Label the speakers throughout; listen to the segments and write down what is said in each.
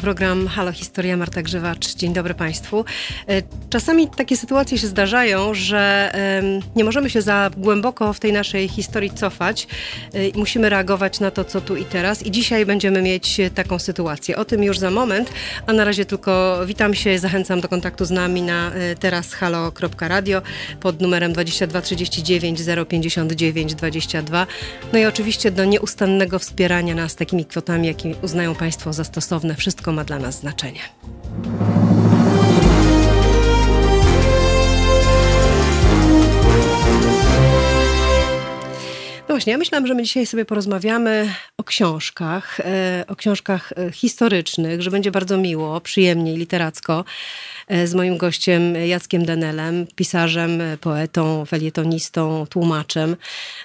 Speaker 1: Program Halo Historia, Marta Grzywacz. Dzień dobry Państwu. E, czasami takie sytuacje się zdarzają, że nie możemy się za głęboko w tej naszej historii cofać e, musimy reagować na to, co tu i teraz. I dzisiaj będziemy mieć taką sytuację. O tym już za moment, a na razie tylko witam się, zachęcam do kontaktu z nami na e, teraz halo.radio pod numerem 2239 059 22. No i oczywiście do nieustannego wspierania nas takimi kwotami, jakie uznają Państwo za stosowne. Wszystko ma dla nas znaczenie. No właśnie, ja myślałam, że my dzisiaj sobie porozmawiamy o książkach, e, o książkach e, historycznych, że będzie bardzo miło, przyjemnie i literacko. E, z moim gościem Jackiem Denelem, pisarzem, poetą, felietonistą, tłumaczem.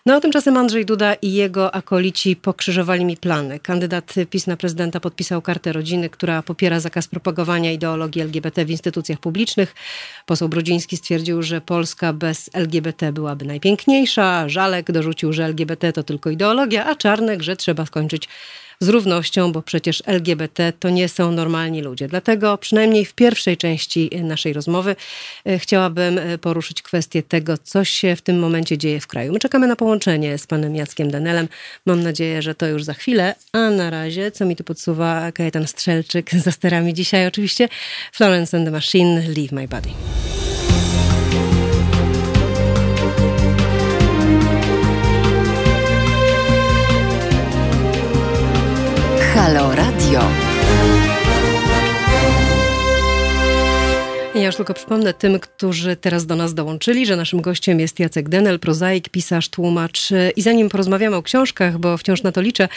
Speaker 1: No a tymczasem Andrzej Duda i jego akolici pokrzyżowali mi plany. Kandydat PiS na prezydenta podpisał kartę rodziny, która popiera zakaz propagowania ideologii LGBT w instytucjach publicznych. Poseł Brudziński stwierdził, że Polska bez LGBT byłaby najpiękniejsza. Żalek dorzucił, że LGBT to tylko ideologia, a Czarnek, że trzeba skończyć z równością, bo przecież LGBT to nie są normalni ludzie. Dlatego przynajmniej w pierwszej części naszej rozmowy e, chciałabym e, poruszyć kwestię tego, co się w tym momencie dzieje w kraju. My czekamy na połączenie z panem Jackiem Danelem. Mam nadzieję, że to już za chwilę, a na razie, co mi tu podsuwa Kajetan Strzelczyk za sterami dzisiaj oczywiście, Florence and the Machine, Leave My Body. Halo Radio. Ja już tylko przypomnę tym, którzy teraz do nas dołączyli, że naszym gościem jest Jacek Denel, prozaik, pisarz, tłumacz. I zanim porozmawiamy o książkach, bo wciąż na to liczę,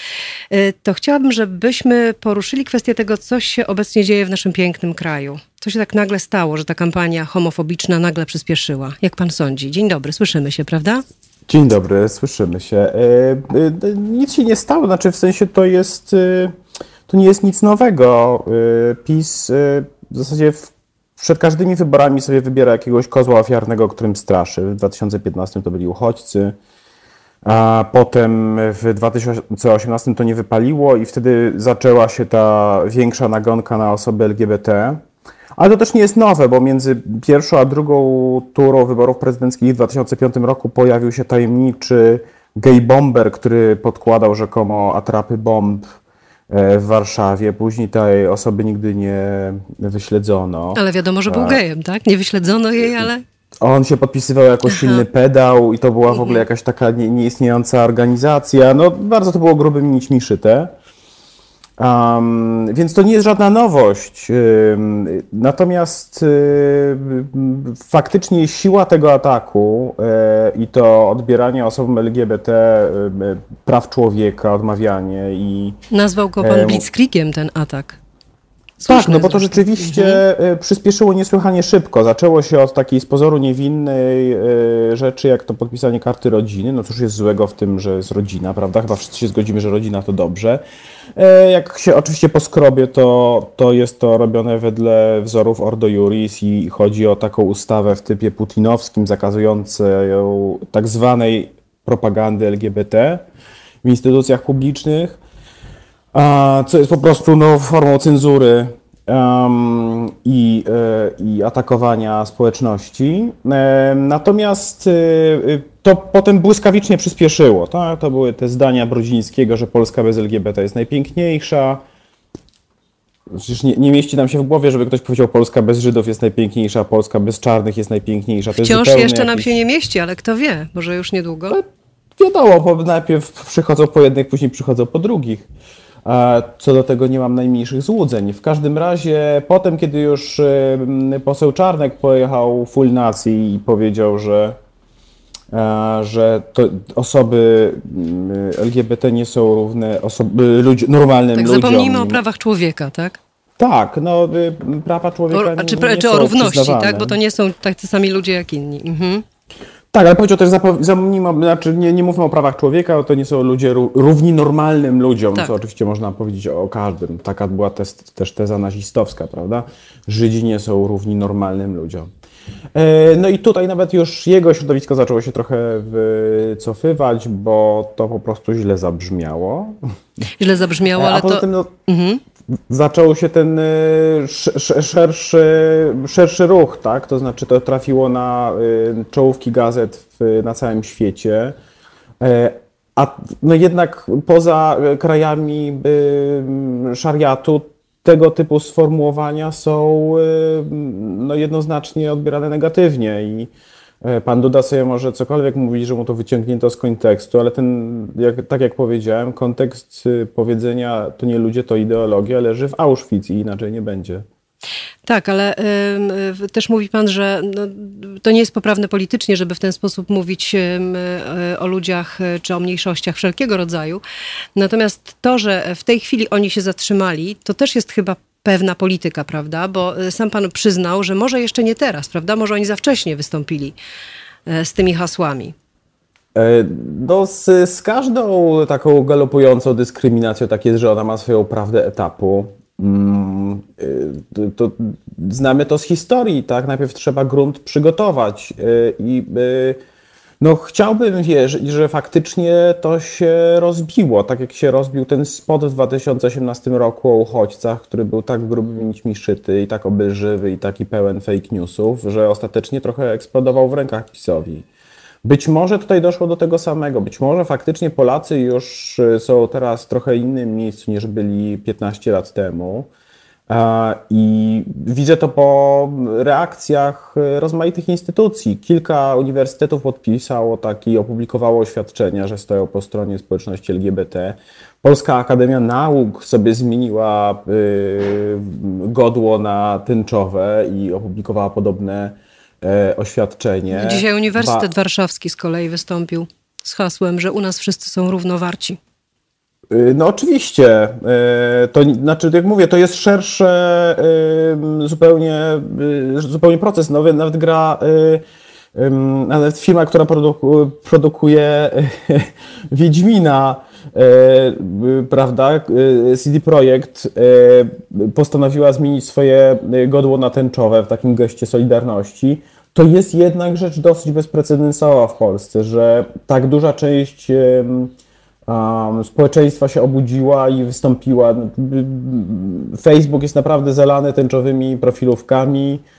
Speaker 1: y, to chciałabym, żebyśmy poruszyli kwestię tego, co się obecnie dzieje w naszym pięknym kraju. Co się tak nagle stało, że ta kampania homofobiczna nagle przyspieszyła? Jak pan sądzi? Dzień dobry, słyszymy się, prawda?
Speaker 2: Dzień dobry, słyszymy się. E, e, nic się nie stało, znaczy w sensie to jest, e, to nie jest nic nowego. PiS w zasadzie przed każdymi wyborami sobie wybiera jakiegoś kozła ofiarnego, którym straszy. W 2015 to byli uchodźcy, a potem w 2018 to nie wypaliło i wtedy zaczęła się ta większa nagonka na osoby LGBT. Ale to też nie jest nowe, bo między pierwszą a drugą turą wyborów prezydenckich w 2005 roku pojawił się tajemniczy gay bomber, który podkładał rzekomo atrapy bomb e, w Warszawie. Później tej osoby nigdy nie wyśledzono.
Speaker 1: Ale wiadomo, że był gejem, tak? Nie wyśledzono jej, ale...
Speaker 2: On się podpisywał jako silny pedał i to była w ogóle mhm. jakaś taka nieistniejąca organizacja. No bardzo to było grubym nićmi szyte. Um, więc to nie jest żadna nowość. Natomiast faktycznie siła tego ataku e, i to odbieranie osobom LGBT praw człowieka, odmawianie i.
Speaker 1: Nazwał go pan Blitzkriegiem ten atak.
Speaker 2: Słuszne tak, no bo to rzeczywiście mhm. Przyspieszyło niesłychanie szybko. Zaczęło się od takiej z pozoru niewinnej rzeczy, jak to podpisanie karty rodziny. No cóż jest złego w tym, że jest rodzina, prawda? Chyba wszyscy się zgodzimy, że rodzina to dobrze. E, jak się oczywiście poskrobie, to, to jest to robione wedle wzorów Ordo Juris i chodzi o taką ustawę w typie putinowskim zakazującą tak zwanej propagandy LGBT w instytucjach publicznych co jest po prostu no, formą cenzury um, i, e, i atakowania społeczności. E, natomiast to potem błyskawicznie przyspieszyło. Tak? To były te zdania Brodzińskiego, że Polska bez LGBT jest najpiękniejsza. Przecież nie, nie, mieści nam się w głowie, żeby ktoś powiedział Polska bez Żydów jest najpiękniejsza, Polska bez czarnych jest najpiękniejsza.
Speaker 1: To Wciąż jest jeszcze nam się nie mieści, ale kto wie, może już niedługo. No,
Speaker 2: wiadomo, bo najpierw przychodzą po jednych, później przychodzą po drugich. Co do tego nie mam najmniejszych złudzeń. W każdym razie potem, kiedy już poseł Czarnek pojechał full nacji i powiedział, że, że osoby LGBT nie są równe osoby, ludzi, normalnym tak, ludziom.
Speaker 1: Zapomnijmy o prawach człowieka, tak?
Speaker 2: Tak, no y, prawa człowieka. O,
Speaker 1: czy,
Speaker 2: nie,
Speaker 1: czy o równości, tak? Bo to nie są tacy sami ludzie jak inni. Mhm.
Speaker 2: Tak, ale powiedział też, zapomnijmy, znaczy nie, nie mówmy o prawach człowieka, to nie są ludzie równi normalnym ludziom, tak. co oczywiście można powiedzieć o każdym. Taka była też, też teza nazistowska, prawda? Żydzi nie są równi normalnym ludziom. E, no i tutaj nawet już jego środowisko zaczęło się trochę wycofywać, bo to po prostu źle zabrzmiało.
Speaker 1: Źle zabrzmiało, e, ale to... Tym, no, mhm.
Speaker 2: zaczął się ten szerszy, szerszy ruch, tak? To znaczy to trafiło na czołówki gazet w, na całym świecie. A no jednak poza krajami szariatu tego typu sformułowania są no jednoznacznie odbierane negatywnie i E, pan Duda sobie może cokolwiek mówić, że mu to wyciągnięto z kontekstu, ale ten, jak, tak jak powiedziałem, kontekst y, powiedzenia to nie ludzie, to ideologia leży w Auschwitz i inaczej nie będzie.
Speaker 1: Tak, ale y, też mówi pan, że no, to nie jest poprawne politycznie, żeby w ten sposób mówić y, o ludziach czy o mniejszościach wszelkiego rodzaju. Natomiast to, że w tej chwili oni się zatrzymali, to też jest chyba pewna polityka, prawda? Bo e, sam pan przyznał, że może jeszcze nie teraz, prawda? Może oni za wcześnie wystąpili e, z tymi hasłami.
Speaker 2: E, no, z, z każdą taką galopującą dyskryminacją tak jest, że ona ma swoją prawdę etapu. Mm, to, to, znamy to z historii, tak? Najpierw trzeba grunt przygotować i no, chciałbym wierzyć, że faktycznie to się rozbiło, tak jak się rozbił ten spot w 2018 roku o uchodźcach, który był tak grubymi nićmi szyty i tak obelżywy i taki pełen fake newsów, że ostatecznie trochę eksplodował w rękach PiSowi. Być może tutaj doszło do tego samego. Być może faktycznie Polacy już są teraz w trochę innym miejscu niż byli 15 lat temu. I widzę to po reakcjach rozmaitych instytucji. Kilka uniwersytetów podpisało taki, opublikowało oświadczenia, że stoją po stronie społeczności LGBT. Polska Akademia Nauk sobie zmieniła y, godło na tęczowe i opublikowała podobne e, oświadczenie.
Speaker 1: Dzisiaj Uniwersytet ba Warszawski z kolei wystąpił z hasłem, że u nas wszyscy są równowarci.
Speaker 2: Y, no oczywiście. Y, to znaczy, jak mówię, to jest szersze y, zupełnie, zupełnie proces. No, nawet gra, nawet firma, która produku, produkuje Wiedźmina, prawda, CD Projekt postanowiła zmienić swoje godło natęczowe w takim geście solidarności. To jest jednak rzecz dosyć bezprecedensowa w Polsce, że tak duża część um, społeczeństwa się obudziła i wystąpiła. Facebook jest naprawdę zalany tęczowymi profilówkami e,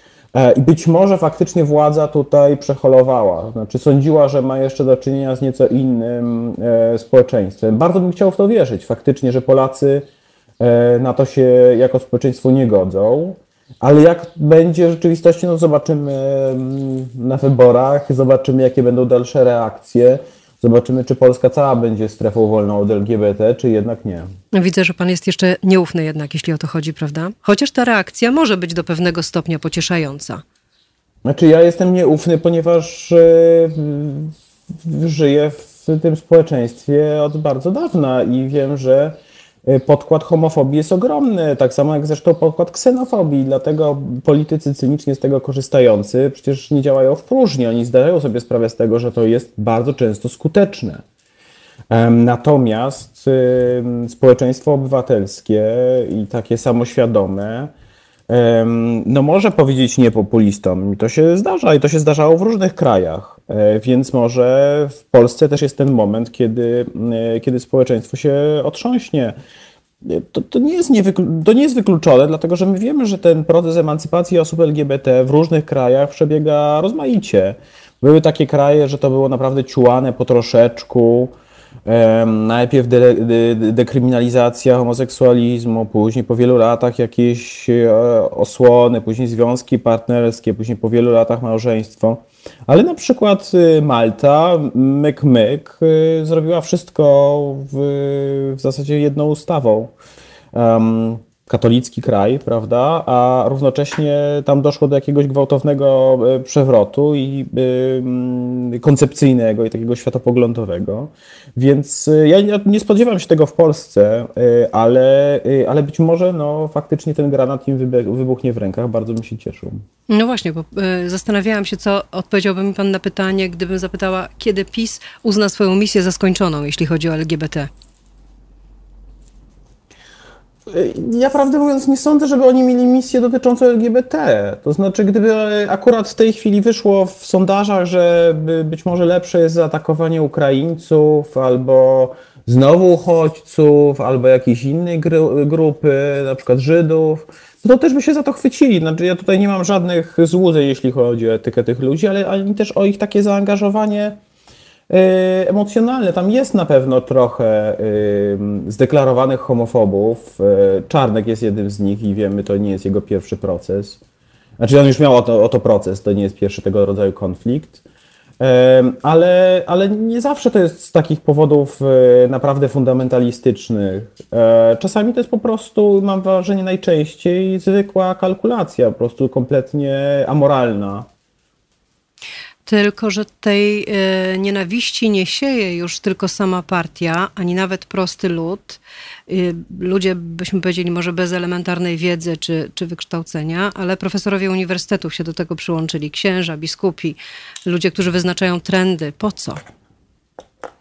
Speaker 2: i być może faktycznie władza tutaj przeholowała. Znaczy sądziła, że ma jeszcze do czynienia z nieco innym e, społeczeństwem. Bardzo bym chciał w to wierzyć faktycznie, że Polacy e, na to się jako społeczeństwo nie godzą. Ale jak będzie w rzeczywistości, no zobaczymy mm, na wyborach, zobaczymy jakie będą dalsze reakcje. Zobaczymy, czy Polska cała będzie strefą wolną od LGBT, czy jednak nie.
Speaker 1: Widzę, że pan jest jeszcze nieufny jednak, jeśli o to chodzi, prawda? Chociaż ta reakcja może być do pewnego stopnia pocieszająca.
Speaker 2: Znaczy, ja jestem nieufny, ponieważ yy, żyję w tym społeczeństwie od bardzo dawna i wiem, że podkład homofobii jest ogromny, tak samo jak zresztą podkład ksenofobii, dlatego politycy cynicznie z tego korzystający przecież nie działają w próżni, oni zdają sobie sprawę z tego, że to jest bardzo często skuteczne. Natomiast społeczeństwo obywatelskie i takie samoświadome, no może powiedzieć nie populistom. I to się zdarza i to się zdarzało w różnych krajach. E, więc może w Polsce też jest ten moment, kiedy, e, kiedy społeczeństwo się otrząśnie. E, to, to, nie jest to nie jest wykluczone, dlatego że my wiemy, że ten proces emancypacji osób LGBT w różnych krajach przebiega rozmaicie. Były takie kraje, że to było naprawdę ciułane po troszeczku. Najpierw de, de, dekryminalizacja homoseksualizmu, później po wielu latach jakieś osłony, później związki partnerskie, później po wielu latach małżeństwo. Ale na przykład y, Malta, myk myk, y, zrobiła wszystko w, w zasadzie jedną ustawą. Um, katolicki kraj, prawda, a równocześnie tam doszło do jakiegoś gwałtownego e, przewrotu i y, koncepcyjnego i takiego światopoglądowego. Więc e, ja nie spodziewam się tego w Polsce, ale, ale być może no, faktycznie ten granat im wybuchnie w rękach. Bardzo bym się cieszył.
Speaker 1: No właśnie, bo zastanawiałam się, co odpowiedziałby mi pan na pytanie, gdybym zapytała, kiedy PiS uzna swoją misję za skończoną, jeśli chodzi o LGBT.
Speaker 2: Ja prawdę mówiąc nie sądzę, żeby oni mieli misję dotyczącą LGBT. To znaczy, gdyby akurat w tej chwili wyszło w sondażach, że być może lepsze jest zaatakowanie Ukraińców albo znowu uchodźców, albo jakiejś innej grupy, na przykład Żydów, no to też by się za to chwycili. Znaczy, ja tutaj nie mam żadnych złudzeń, jeśli chodzi o etykę tych ludzi, ale ani też o ich takie zaangażowanie emocjonalne. Tam jest na pewno trochę zdeklarowanych homofobów. E, Czarnek jest jednym z nich i wiemy, to nie jest jego pierwszy proces. Znaczy on już miał o to, o to proces, to nie jest pierwszy tego rodzaju konflikt. Ale, ale nie zawsze to jest z takich powodów naprawdę fundamentalistycznych. Czasami to jest po prostu, mam wrażenie, najczęściej zwykła kalkulacja, po prostu kompletnie amoralna.
Speaker 1: Tylko, że tej e, nienawiści nie sieje już tylko sama partia, ani nawet prosty lud. E, ludzie, byśmy powiedzieli, może bez elementarnej wiedzy czy, czy wykształcenia, ale profesorowie uniwersytetów się do tego przyłączyli. Księża, biskupi, ludzie, którzy wyznaczają trendy. Po co?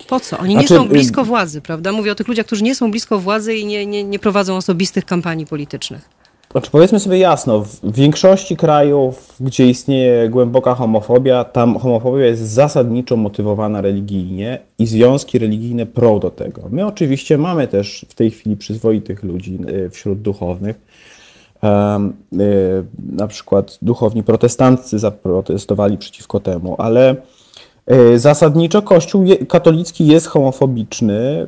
Speaker 1: Po co? Oni nie znaczy, są blisko władzy, prawda? Mówię o tych ludziach, którzy nie są blisko władzy i nie, nie, nie prowadzą osobistych kampanii politycznych.
Speaker 2: Znaczy powiedzmy sobie jasno, w większości krajów, gdzie istnieje głęboka homofobia, tam homofobia jest zasadniczo motywowana religijnie i związki religijne pro do tego. My oczywiście mamy też w tej chwili przyzwoitych ludzi y, wśród duchownych. Y, na przykład duchowni protestanccy zaprotestowali przeciwko temu, ale y, zasadniczo Kościół katolicki jest homofobiczny,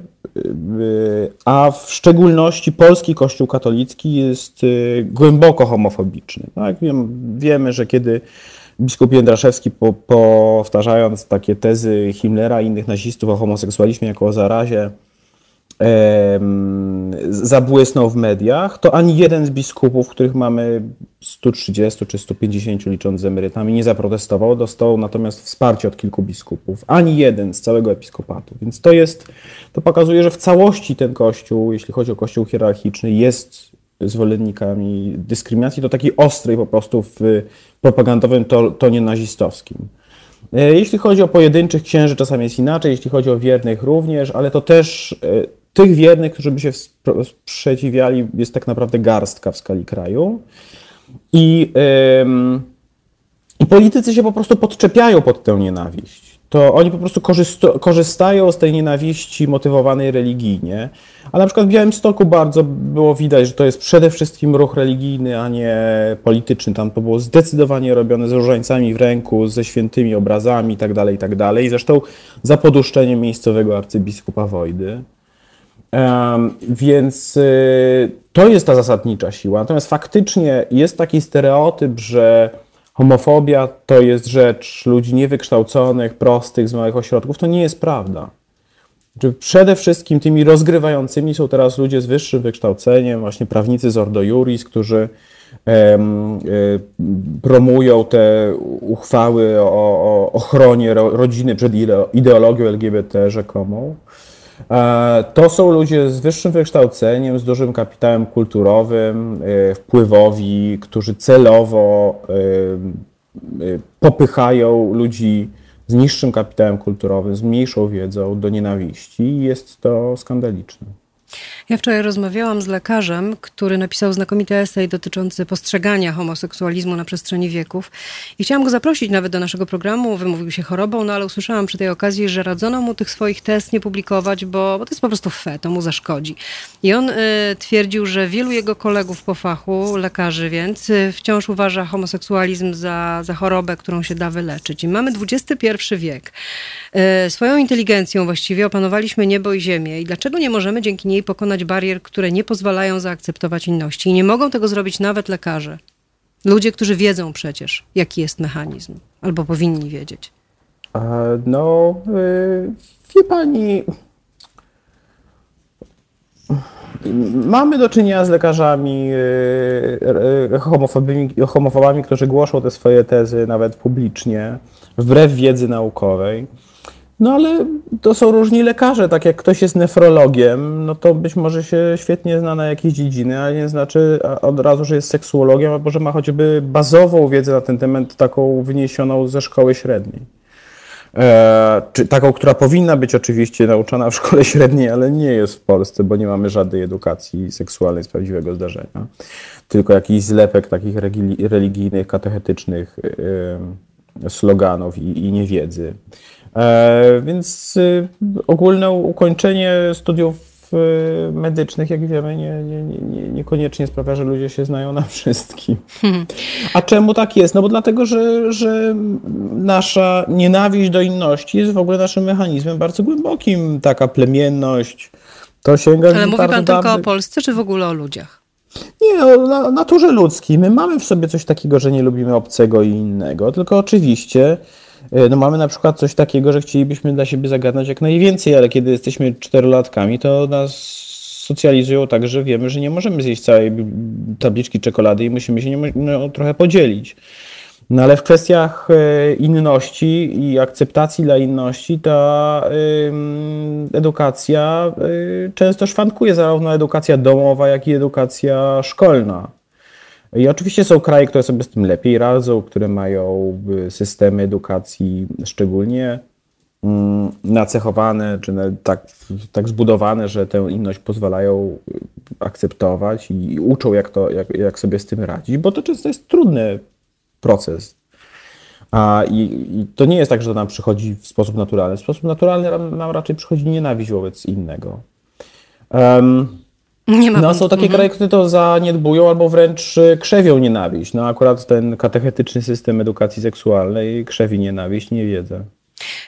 Speaker 2: a w szczególności polski Kościół katolicki jest y, głęboko homofobiczny. Tak? Wiemy, że kiedy biskup Jędraszewski po, powtarzając takie tezy Himmlera i innych nazistów o homoseksualizmie jako o zarazie, zabłysnął w mediach, to ani jeden z biskupów, których mamy 130 czy 150 licząc z emerytami, nie zaprotestował, dostał natomiast wsparcie od kilku biskupów. Ani jeden z całego episkopatu. Więc to jest, to pokazuje, że w całości ten kościół, jeśli chodzi o kościół hierarchiczny, jest zwolennikami dyskryminacji, to takiej ostrej po prostu w propagandowym tonie nazistowskim. E, jeśli chodzi o pojedynczych księży, czasami jest inaczej, jeśli chodzi o wiernych również, ale to też e, tych wiernych, którzy by się sprzeciwiali, jest tak naprawdę garstka w skali kraju. I, I politycy się po prostu podczepiają pod tę nienawiść. To oni po prostu korzystają z tej nienawiści motywowanej religijnie. A na przykład w Białymstoku bardzo było widać, że to jest przede wszystkim ruch religijny, a nie polityczny. Tam to było zdecydowanie robione z różańcami w ręku, ze świętymi obrazami itd., tak itd. Tak I zresztą za poduszczeniem miejscowego arcybiskupa Wojdy. Więc y, to jest ta zasadnicza siła. Natomiast faktycznie jest taki stereotyp, że homofobia to jest rzecz ludzi niewykształconych, prostych, z małych ośrodków. To nie jest prawda. Przede wszystkim tymi rozgrywającymi są teraz ludzie z wyższym wykształceniem, właśnie prawnicy z Ordo Juris, którzy e, promują te uchwały o, o ochronie rodziny przed ideologią LGBT rzekomą. E, to są ludzie z wyższym wykształceniem, z dużym kapitałem kulturowym, e, wpływowi, którzy celowo e, popychają ludzi z niższym kapitałem kulturowym, z mniejszą wiedzą do nienawiści i jest to skandaliczne.
Speaker 1: Ja wczoraj rozmawiałam z lekarzem, który napisał znakomity esej dotyczący postrzegania homoseksualizmu na przestrzeni wieków i chciałam go zaprosić nawet do naszego programu. Wymówił się chorobą, no ale usłyszałam przy tej okazji, że radzono mu tych swoich test nie publikować, bo, bo to jest po prostu fe, to mu zaszkodzi. I on y, twierdził, że wielu jego kolegów po fachu, lekarzy więc, y, wciąż uważa homoseksualizm za, za chorobę, którą się da wyleczyć. I mamy XXI wiek. Y, swoją inteligencją właściwie opanowaliśmy niebo i ziemię i dlaczego nie możemy dzięki niej pokonać barier, które nie pozwalają zaakceptować inności. I nie mogą tego zrobić nawet lekarze. Ludzie, którzy wiedzą przecież, jaki jest mechanizm, albo powinni wiedzieć.
Speaker 2: No, y, wie pani. Mamy do czynienia z lekarzami y, y, homofobami, homofobami, którzy głoszą te swoje tezy nawet publicznie, wbrew wiedzy naukowej. No ale to są różni lekarze, tak jak ktoś jest nefrologiem, no to być może się świetnie zna na jakiejś dziedziny, ale nie znaczy od razu, że jest seksuologiem, albo że ma choćby bazową wiedzę na ten temat, taką wyniesioną ze szkoły średniej. E, czy taką, która powinna być oczywiście nauczana w szkole średniej, ale nie jest w Polsce, bo nie mamy żadnej edukacji seksualnej z prawdziwego zdarzenia. Tylko jakiś zlepek takich religijnych, katechetycznych sloganów i, i niewiedzy. E, więc y, ogólne ukończenie studiów y, medycznych, jak wiemy, nie, nie, nie, niekoniecznie sprawia, że ludzie się znają na wszystkim. Hmm. A czemu tak jest? No bo dlatego, że, że nasza nienawiść do inności jest w ogóle naszym mechanizmem bardzo głębokim. Taka plemienność, to sięga
Speaker 1: Ale mówi pan tylko o Polsce, czy w ogóle o ludziach?
Speaker 2: Nie, o naturze ludzkiej. My mamy w sobie coś takiego, że nie lubimy obcego i innego, tylko oczywiście no mamy na przykład coś takiego, że chcielibyśmy dla siebie zagadnąć jak najwięcej, ale kiedy jesteśmy czterolatkami, to nas socjalizują tak, że wiemy, że nie możemy zjeść całej tabliczki czekolady i musimy się no, trochę podzielić. No ale w kwestiach e, inności i akceptacji dla inności ta edukacja y, często szwankuje, zarówno edukacja domowa, jak i edukacja szkolna. I oczywiście są kraje, które sobie z tym lepiej radzą, które mają y, systemy edukacji szczególnie mm, nacechowane, czy tak, tak zbudowane, że tę inność pozwalają y, akceptować i uczą, jak, to, jak, jak sobie z tym radzić, bo to często jest trudny proces. A, i, i, to nie jest tak, że nam przychodzi w sposób naturalny. W sposób naturalny nam raczej przychodzi nienawiść wobec innego. Um, nie ma no, są takie mhm. kraje, które to zaniedbują albo wręcz y, krzewią nienawiść. No akurat ten katechetyczny system edukacji seksualnej krzewi nienawiść, nie wiedzę.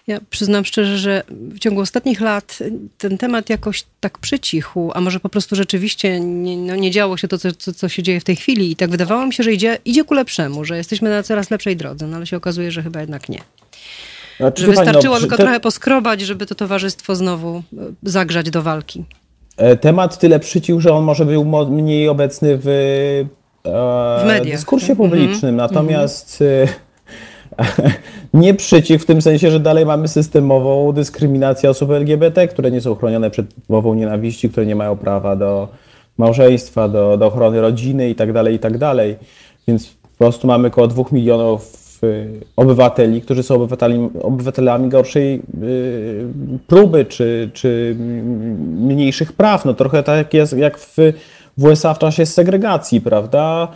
Speaker 1: Ja przyznam szczerze, że w ciągu ostatnich lat ten temat jakoś tak przycichł, a może po prostu rzeczywiście nie, no nie działo się to, co, co, co, się dzieje w tej chwili i tak wydawało mi się, że idzie, idzie ku lepszemu, że jesteśmy na coraz lepszej drodze, no ale się okazuje, że chyba jednak nie. Znaczy, że wystarczyło no, tylko te... trochę poskrobać, żeby to towarzystwo znowu e, zagrzać do walki.
Speaker 2: E, temat tyle przycił, że on może był mniej obecny w, e, w dyskursie mhm. publicznym. Mm -hmm. Natomiast mm-hmm. nie przyciw w tym sensie, że dalej mamy systemową dyskryminację osób LGBT, które nie są chronione przed mową nienawiści, które nie mają prawa do małżeństwa, do, do ochrony rodziny itd., tak itd. Tak Więc po prostu mamy około dwóch milionów obywateli, którzy są obywatelami, obywatelami gorszej y, próby czy, czy mniejszych praw. No trochę tak jest jak w, w USA w czasie segregacji, prawda?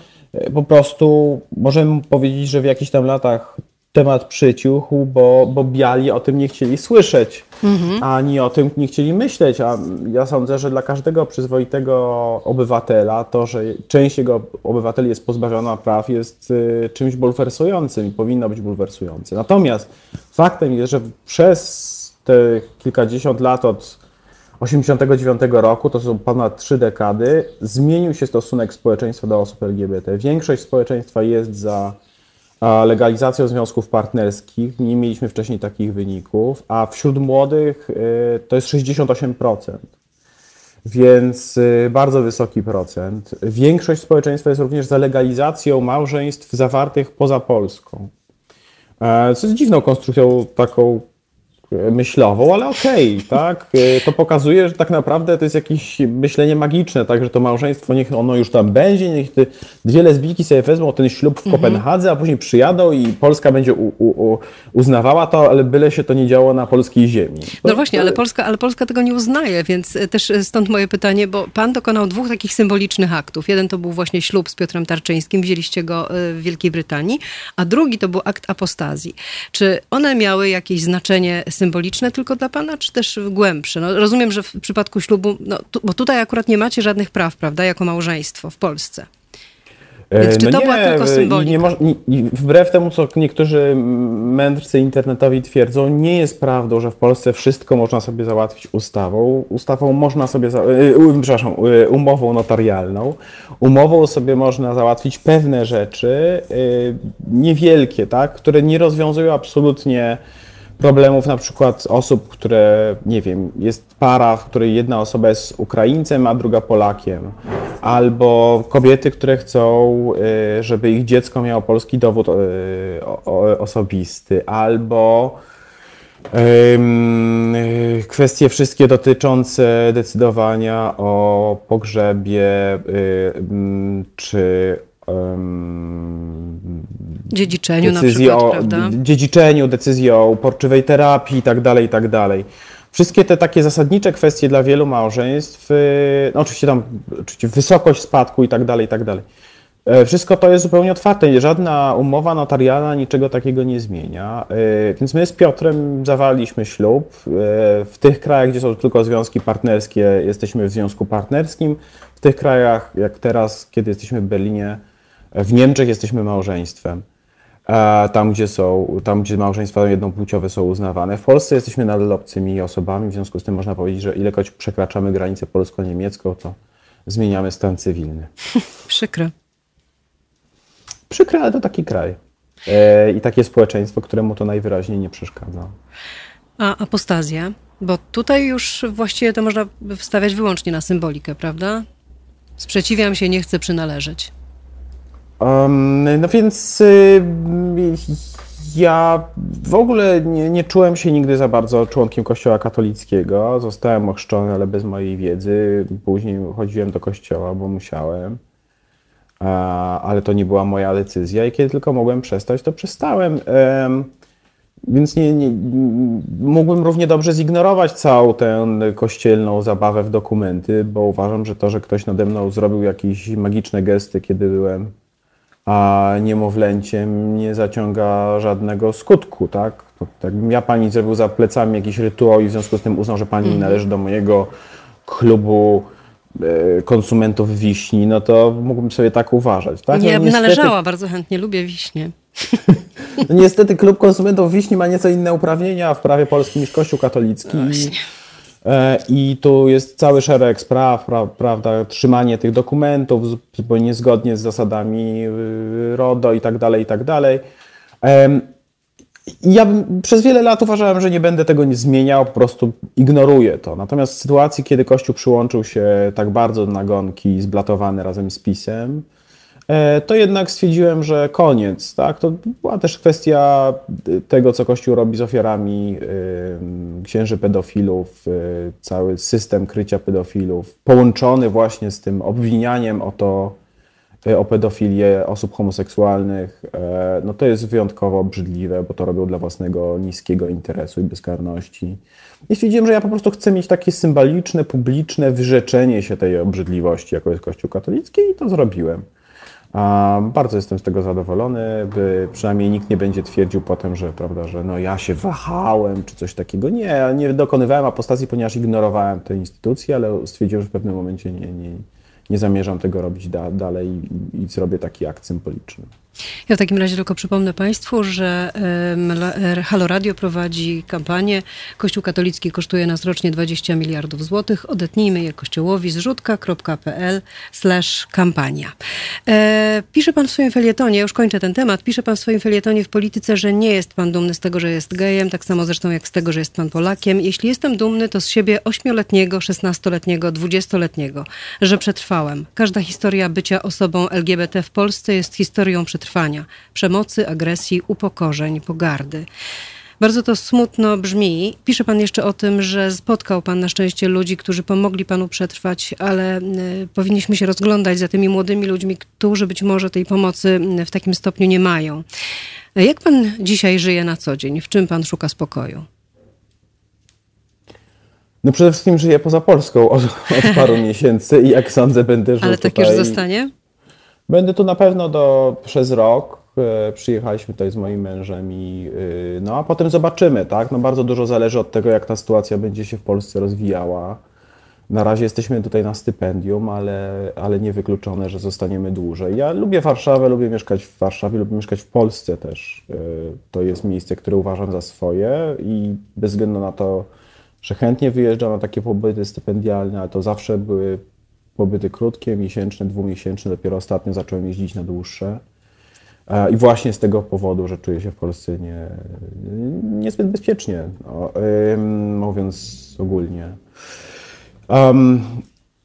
Speaker 2: Po prostu możemy powiedzieć, że w jakichś tam latach temat przyciuchł, bo, bo biali o tym nie chcieli słyszeć, mhm. ani o tym nie chcieli myśleć. A ja sądzę, że dla każdego przyzwoitego obywatela to, że część jego obywateli jest pozbawiona praw, jest y, czymś bulwersującym i powinno być bulwersujące. Natomiast faktem jest, że przez te kilkadziesiąt lat od 89 roku, to są ponad trzy dekady, zmienił się stosunek społeczeństwa do osób LGBT. Większość społeczeństwa jest za legalizacją związków partnerskich. Nie mieliśmy wcześniej takich wyników, a wśród młodych y, to jest 68%. Więc y, bardzo wysoki procent. Większość społeczeństwa jest również za legalizacją małżeństw zawartych poza Polską. E, co jest dziwną konstrukcją taką myślową, ale okej, okay, tak? Y, to pokazuje, że tak naprawdę to jest jakieś myślenie magiczne, tak? Że to małżeństwo, niech ono już tam będzie, niech te dwie lesbijki sobie wezmą ten ślub w mhm. Kopenhadze, a później przyjadą i Polska będzie u, u, uznawała to, ale byle się to nie działo na polskiej ziemi.
Speaker 1: No właśnie, ale Polska, ale Polska tego nie uznaje, więc e, też e, stąd moje pytanie, bo pan dokonał dwóch takich symbolicznych aktów. Jeden to był właśnie ślub z Piotrem Tarczyńskim, wzięliście go e, w Wielkiej Brytanii, a drugi to był akt apostazji. Czy one miały jakieś znaczenie symboliczne tylko dla pana, czy też głębsze? No, rozumiem, że w przypadku ślubu, no, tu, bo tutaj akurat nie macie żadnych praw, prawda, jako małżeństwo w Polsce.
Speaker 2: Więc e, czy no to nie, była tylko symbolika? Nie, nie, wbrew temu, co niektórzy mędrcy internetowi twierdzą, nie jest prawdą, że w Polsce wszystko można sobie załatwić ustawą. Ustawą można sobie, za, y, przepraszam, umową notarialną. Umową sobie można załatwić pewne rzeczy, niewielkie, tak, które nie rozwiązują absolutnie problemów na przykład osób, które, nie wiem, jest para, w której jedna osoba jest Ukraińcem, a druga Polakiem, albo kobiety, które chcą, y, żeby ich dziecko miało polski dowód y, osobisty, albo y, kwestie wszystkie dotyczące decydowania o pogrzebie czy
Speaker 1: dziedziczeniu decyzji na przykład,
Speaker 2: o dziedziczeniu, decyzji o uporczywej terapii i tak dalej, i tak dalej. Wszystkie te takie zasadnicze kwestie dla wielu małżeństw, y, no oczywiście tam oczywiście wysokość spadku i tak dalej, i tak dalej. E, wszystko to jest zupełnie otwarte. Żadna umowa notarialna niczego takiego nie zmienia. E, więc my z Piotrem zawaliśmy ślub. E, w tych krajach, gdzie są tylko związki partnerskie, jesteśmy w związku partnerskim. W tych krajach, jak teraz, kiedy jesteśmy w Berlinie, w Niemczech jesteśmy małżeństwem. Tam gdzie, są, tam, gdzie małżeństwa jednopłciowe są uznawane. W Polsce jesteśmy nadal obcymi osobami, w związku z tym można powiedzieć, że ilekroć przekraczamy granicę polsko-niemiecką, to zmieniamy stan cywilny.
Speaker 1: Przykro.
Speaker 2: Przykre, ale to taki kraj. E, I takie społeczeństwo, któremu to najwyraźniej nie przeszkadza.
Speaker 1: A apostazja? Bo tutaj już właściwie to można wstawiać wyłącznie na symbolikę, prawda? Sprzeciwiam się, nie chcę przynależeć.
Speaker 2: Um, no więc y, ja w ogóle nie, nie, czułem się nigdy za bardzo członkiem Kościoła katolickiego. Zostałem ochrzczony, ale bez mojej wiedzy. Później chodziłem do kościoła, bo musiałem ale to nie była moja decyzja i kiedy tylko mogłem przestać, to przestałem. Więc nie, nie, mógłbym równie dobrze zignorować całą tę kościelną zabawę w dokumenty, bo uważam, że to, że ktoś nade mną zrobił jakieś magiczne gesty, kiedy byłem a niemowlęciem, nie zaciąga żadnego skutku, tak? Jakbym ja pani zrobił za plecami jakiś rytuał i w związku z tym uznał, że pani mm należy do mojego klubu E, konsumentów wiśni, no to mógłbym sobie tak uważać. Tak?
Speaker 1: Nie, ja bym niestety... należała, bardzo chętnie lubię wiśnie.
Speaker 2: No niestety klub konsumentów wiśni ma nieco inne uprawnienia w prawie polskim niż Kościół katolicki. No I tu jest cały szereg spraw, pra, prawda, trzymanie tych dokumentów zupełnie niezgodnie z zasadami y, RODO i tak dalej, i tak dalej. Ja przez wiele lat uważałem, że nie będę tego nie zmieniał, po prostu ignoruję to. Natomiast w sytuacji, kiedy Kościół przyłączył się tak bardzo do nagonki, zblatowany razem z PiSem, e, to jednak stwierdziłem, że koniec. Tak? To była też kwestia tego, co Kościół robi z ofiarami księży pedofilów, e, cały system krycia pedofilów, połączony właśnie z tym obwinianiem o to, o pedofilię osób homoseksualnych, e, no to jest wyjątkowo obrzydliwe, bo to robią dla własnego niskiego interesu i bezkarności. I stwierdziłem, że ja po prostu chcę mieć takie symboliczne, publiczne wyrzeczenie się tej obrzydliwości, jako jest Kościół katolicki i to zrobiłem. Bardzo jestem z tego zadowolony, by przynajmniej nikt nie będzie twierdził potem, że, prawda, że no ja się wahałem czy coś takiego. Nie, nie dokonywałem apostazji, ponieważ ignorowałem te instytucje, ale stwierdziłem, że w pewnym momencie nie, nie, nie zamierzam tego robić da, dalej i, i zrobię taki akt symboliczny.
Speaker 1: Ja w takim razie tylko przypomnę Państwu, że Halo Radio prowadzi kampanię Kościół katolicki kosztuje nas rocznie 20 miliardów złotych. Odetnijmy je kościołowi zrzutka.pl slash kampania. E, pisze Pan w swoim felietonie, już kończę ten temat, pisze Pan w swoim felietonie w polityce, że nie jest Pan dumny z tego, że jest gejem, tak samo zresztą jak z tego, że jest Pan Polakiem. Jeśli jestem dumny, to z siebie ośmioletniego, szesnastoletniego, dwudziestoletniego, że przetrwałem. Każda historia bycia osobą LGBT w Polsce jest historią przetrwania przetrwania, przemocy, agresji, upokorzeń, pogardy. Bardzo to smutno brzmi. Pisze pan jeszcze o tym, że spotkał pan na szczęście ludzi, którzy pomogli panu przetrwać, ale y, powinniśmy się rozglądać za tymi młodymi ludźmi, którzy być może tej pomocy w takim stopniu nie mają. Jak pan dzisiaj żyje na co dzień? W czym pan szuka spokoju?
Speaker 2: No przede wszystkim żyję poza Polską od, od paru miesięcy i jak sądzę będę żył
Speaker 1: Ale tak
Speaker 2: tutaj...
Speaker 1: już zostanie?
Speaker 2: Będę tu na pewno do, przez rok. E, przyjechaliśmy tutaj z moim mężem i e, no a potem zobaczymy, tak? No bardzo dużo zależy od tego, jak ta sytuacja będzie się w Polsce rozwijała. Na razie jesteśmy tutaj na stypendium, ale, ale niewykluczone, że zostaniemy dłużej. Ja lubię Warszawę, lubię mieszkać w Warszawie, lubię mieszkać w Polsce też. E, to jest miejsce, które uważam za swoje i bez względu na to, że chętnie wyjeżdżam na takie pobyty stypendialne, ale to zawsze były pobyty krótkie, miesięczne, dwumiesięczne, dopiero ostatnio zacząłem jeździć na dłuższe. E, I właśnie z tego powodu, że czuję się w Polsce nie, niezbyt bezpiecznie, no, mówiąc ogólnie. Um,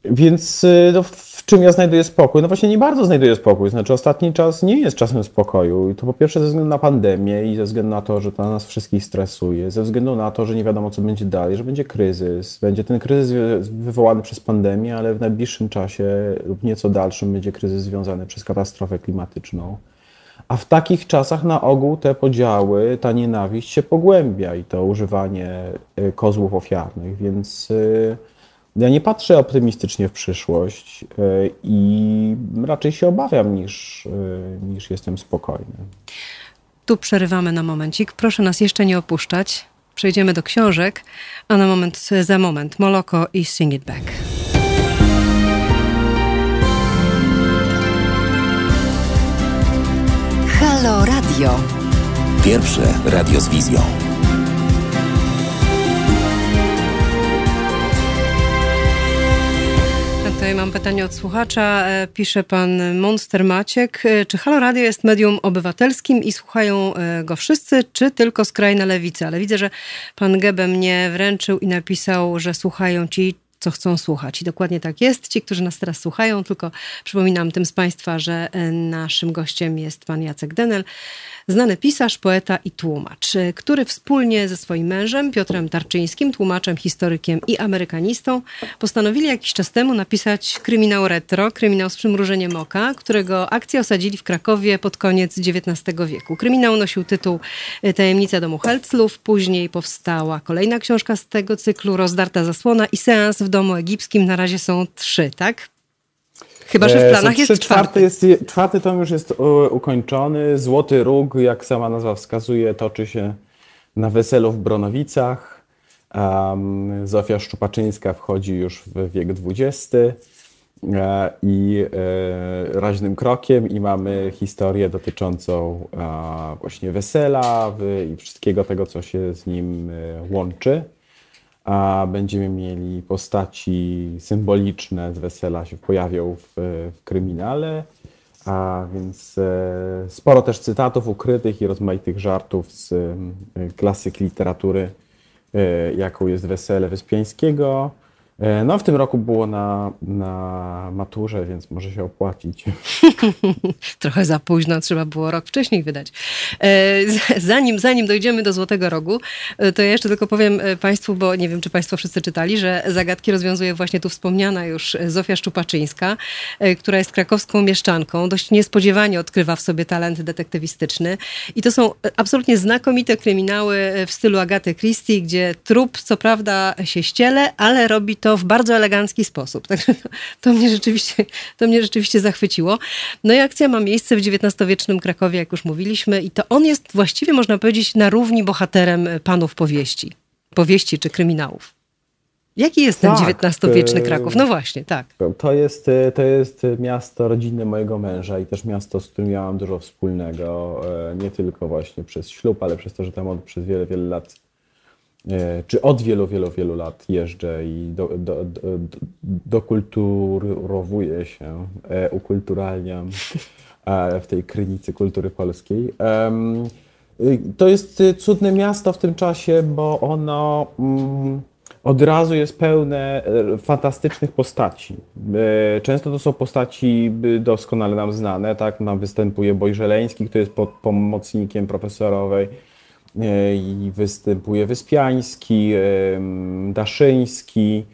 Speaker 2: więc y, no, w czym ja znajduję spokój? No właśnie nie bardzo znajduję spokój. Znaczy ostatni czas nie jest czasem spokoju. I to po pierwsze ze względu na pandemię i ze względu na to, że to nas wszystkich stresuje, ze względu na to, że nie wiadomo co będzie dalej, że będzie kryzys. Będzie ten kryzys wywołany przez pandemię, ale w najbliższym czasie lub nieco dalszym będzie kryzys związany przez katastrofę klimatyczną. A w takich czasach na ogół te podziały, ta nienawiść się pogłębia i to używanie y, kozłów ofiarnych, więc y, ja nie patrzę optymistycznie w przyszłość y, i raczej się obawiam niż, niż jestem spokojny.
Speaker 1: Tu przerywamy na momencik. Proszę nas jeszcze nie opuszczać. Przejdziemy do książek, a na moment, za moment Moloko i Sing It Back.
Speaker 3: Halo Radio. Pierwsze radio z wizją.
Speaker 1: Tutaj mam pytanie od słuchacza. E, pisze pan Monster Maciek. E, czy Halo Radio jest medium obywatelskim i słuchają e, go wszyscy, czy tylko skrajna lewica? Ale widzę, że pan Gebe mnie wręczył i napisał, że słuchają ci co chcą słuchać. I dokładnie tak jest. Ci, którzy nas teraz słuchają, tylko przypominam tym z Państwa, że naszym gościem jest pan Jacek Denel, znany pisarz, poeta i tłumacz, który wspólnie ze swoim mężem Piotrem Tarczyńskim, tłumaczem, historykiem i amerykanistą, postanowili jakiś czas temu napisać kryminał retro, kryminał z przymrużeniem oka, którego akcję osadzili w Krakowie pod koniec XIX wieku. Kryminał nosił tytuł Tajemnica domu Helclów, później powstała kolejna książka z tego cyklu, Rozdarta zasłona i seans w domu egipskim. Na razie są trzy, tak? Chyba, że w e, planach jest czwarty.
Speaker 2: Jest, czwarty tom już jest ukończony. Złoty Róg, jak sama nazwa wskazuje, toczy się na weselu w Bronowicach. Um, Zofia Szczupaczyńska wchodzi już w wiek XX e, i e, raźnym krokiem i mamy historię dotyczącą e, właśnie wesela i wszystkiego tego, co się z nim e, łączy a będziemy mieli postaci symboliczne z wesela się pojawią w, w kryminale, a więc e, sporo też cytatów ukrytych i rozmaitych żartów z e, klasyk literatury, e, jaką jest Wesele Wyspiańskiego. E, no, w tym roku było na, na maturze, więc może się opłacić.
Speaker 1: Trochę za późno, trzeba było rok wcześniej wydać. E, zanim, zanim dojdziemy do Złotego Rogu, e, to ja jeszcze tylko powiem Państwu, bo nie wiem, czy Państwo wszyscy czytali, że zagadki rozwiązuje właśnie tu wspomniana już Zofia Szczupaczyńska, która jest krakowską mieszczanką. Dość niespodziewanie odkrywa w sobie talent detektywistyczny. I to są absolutnie znakomite kryminały w stylu Agaty Christie, gdzie trup co prawda się ściele, ale robi to w bardzo elegancki sposób. Także to, mnie rzeczywiście, to mnie rzeczywiście zachwyciło. No i akcja ma miejsce w XIX-wiecznym Krakowie, jak już mówiliśmy, i to on jest właściwie, można powiedzieć, na równi bohaterem panów powieści. Powieści czy kryminałów. Jaki jest tak, ten XIX-wieczny e, Kraków? No właśnie, tak.
Speaker 2: To jest, e, to jest miasto rodziny mojego męża i też miasto, z którym miałam dużo wspólnego. E, nie tylko właśnie przez ślub, ale przez to, że tam od, przez wiele, wiele lat czy od wielu, wielu, wielu lat jeżdżę i do, do, do, dokulturowuję się, e, ukulturalniam e, w tej krynicy kultury polskiej. To jest cudne miasto w tym czasie, bo ono mm, od razu jest pełne fantastycznych postaci. Często to są postaci doskonale nam znane, tak? Nam występuje Bojżeleński, który jest pomocnikiem profesorowej E, i występuje Wyspiański, Daszyński,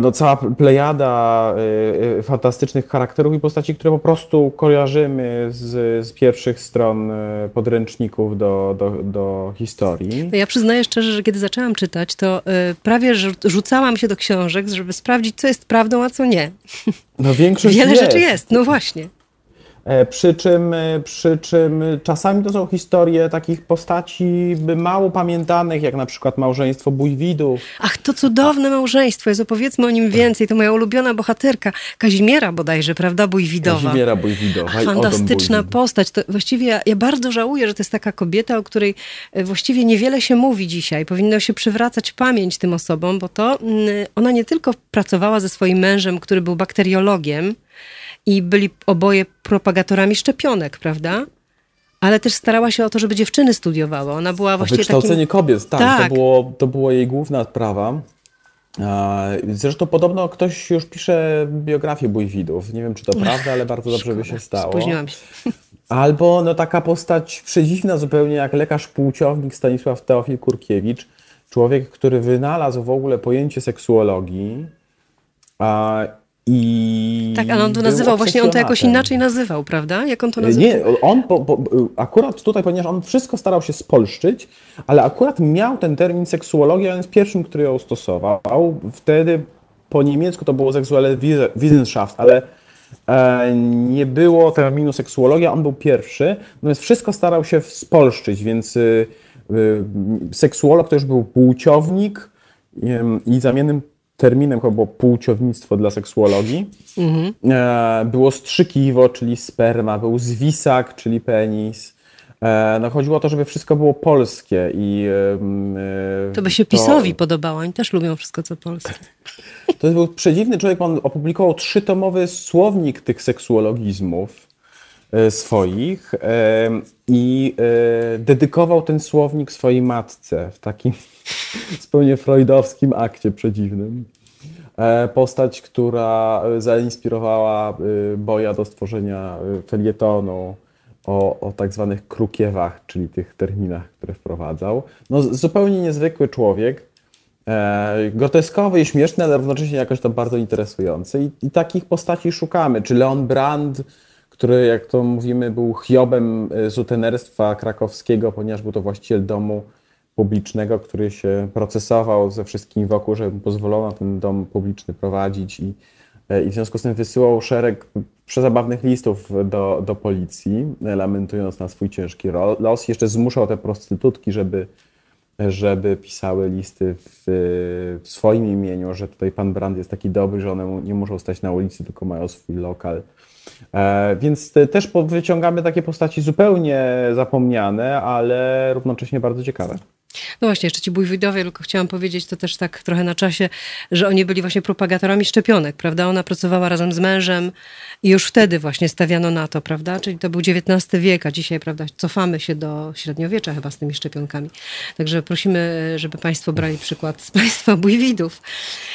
Speaker 2: no cała plejada e, e, fantastycznych charakterów i postaci, które po prostu kojarzymy z, z pierwszych stron podręczników do, do, do historii.
Speaker 1: Ja przyznaję szczerze, że kiedy zaczęłam czytać, to prawie rzucałam się do książek, żeby sprawdzić, co jest prawdą, a co nie.
Speaker 2: No większość
Speaker 1: Wiele
Speaker 2: jest.
Speaker 1: rzeczy jest, no właśnie.
Speaker 2: E, przy czym, e, przy czym czasami to są historie takich postaci mało pamiętanych, jak na przykład małżeństwo Bójwidów.
Speaker 1: Ach, to cudowne małżeństwo, jest opowiedzmy o nim więcej. To moja ulubiona bohaterka, Kazimiera bodajże, prawda, Bójwidowa.
Speaker 2: Kazimiera Bójwidowa.
Speaker 1: Ach, fantastyczna postać. To właściwie ja, ja, bardzo żałuję, że to jest taka kobieta, o której e, właściwie niewiele się mówi dzisiaj. Powinno się przywracać pamięć tym osobom, bo to mm, ona nie tylko pracowała ze swoim mężem, który był bakteriologiem, i byli oboje propagatorami szczepionek, prawda? Ale też starała się o to, żeby dziewczyny studiowały. Ona była właściwie
Speaker 2: Wykształcenie
Speaker 1: takim...
Speaker 2: kobiet, tak, tak. To, było, to była jej główna sprawa. Zresztą podobno ktoś już pisze biografię Bójwidów. Nie wiem, czy to prawda, ale bardzo dobrze by się stało.
Speaker 1: Spóźniłam się.
Speaker 2: Albo no, taka postać przedziwna zupełnie jak lekarz płciownik Stanisław Teofil Kurkiewicz. Człowiek, który wynalazł w ogóle pojęcie seksuologii a, i
Speaker 1: tak, ale on to nazywał, właśnie on to jakoś inaczej nazywał, prawda? Jak on to nazywał?
Speaker 2: Nie, on po, po, akurat tutaj, ponieważ on wszystko starał się spolszczyć, ale akurat miał ten termin seksuologia, on jest pierwszym, który ją stosował. Wtedy po niemiecku to było seksuelle Wissenschaft, ale e, nie było terminu seksuologia, on był pierwszy, natomiast wszystko starał się spolszczyć, więc y, y, seksuolog to już był płciownik i zamiennym terminem chyba było płciownictwo dla seksuologii. Mhm. E, było strzykiwo, czyli sperma, był zwisak, czyli penis. E, no chodziło o to, żeby wszystko było polskie i...
Speaker 1: E, to by się to... PiSowi podobało, oni też lubią wszystko, co polskie.
Speaker 2: To był przedziwny człowiek, on opublikował trzytomowy słownik tych seksuologizmów swoich i dedykował ten słownik swojej matce w takim zupełnie freudowskim akcie przedziwnym. E, postać, która zainspirowała e, Boja do stworzenia e, felietonu o, o tak zwanych krukiewach, czyli tych terminach, które wprowadzał. No, zupełnie niezwykły człowiek, groteskowy i śmieszny, ale równocześnie jakoś to bardzo interesujący. I, I, takich postaci szukamy. Czy Leon Brand, który, jak to mówimy, był Hiobem sutenerstwa krakowskiego, ponieważ był to właściciel domu publicznego, który się procesował ze wszystkim wokół, żeby pozwolono ten dom publiczny prowadzić i, e, i w związku z tym wysyłał szereg przezabawnych listów do, do policji, lamentując na swój ciężki los. Jeszcze zmuszał te prostytutki, żeby, żeby pisały listy w, w swoim imieniu, że tutaj pan Brand jest taki dobry, że one nie muszą stać na ulicy, tylko mają swój lokal. E, więc te, też wyciągamy takie postaci zupełnie zapomniane, ale równocześnie bardzo ciekawe.
Speaker 1: No właśnie, jeszcze ci bójwidowie, tylko chciałam powiedzieć to też tak trochę na czasie, że oni byli właśnie propagatorami szczepionek, prawda? Ona pracowała razem z mężem i już wtedy właśnie stawiano na to, prawda? Czyli to był XIX wiek, a dzisiaj, prawda, cofamy się do średniowiecza chyba z tymi szczepionkami. Także prosimy, żeby Państwo brali przykład z Państwa bójwidów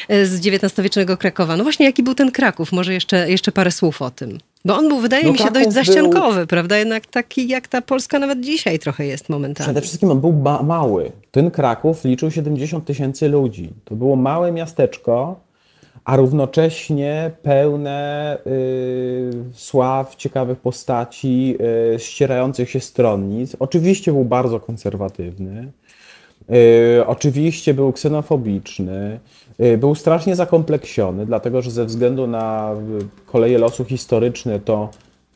Speaker 1: z XIX-wiecznego Krakowa. No właśnie, jaki był ten Kraków? Może jeszcze, jeszcze parę słów o tym. Bo on był, wydaje no mi się, dość zaściankowy, był... prawda? Jednak taki jak ta Polska nawet dzisiaj trochę jest momentami.
Speaker 2: Przede wszystkim on był mały. Ten Kraków liczył 70 tysięcy ludzi. To było małe miasteczko, a równocześnie pełne y, sław, ciekawych postaci, y, ścierających się stronnic. Oczywiście był bardzo konserwatywny. Y, oczywiście był ksenofobiczny. Y, był strasznie zakompleksiony, dlatego że ze względu na y, koleje losu historyczne to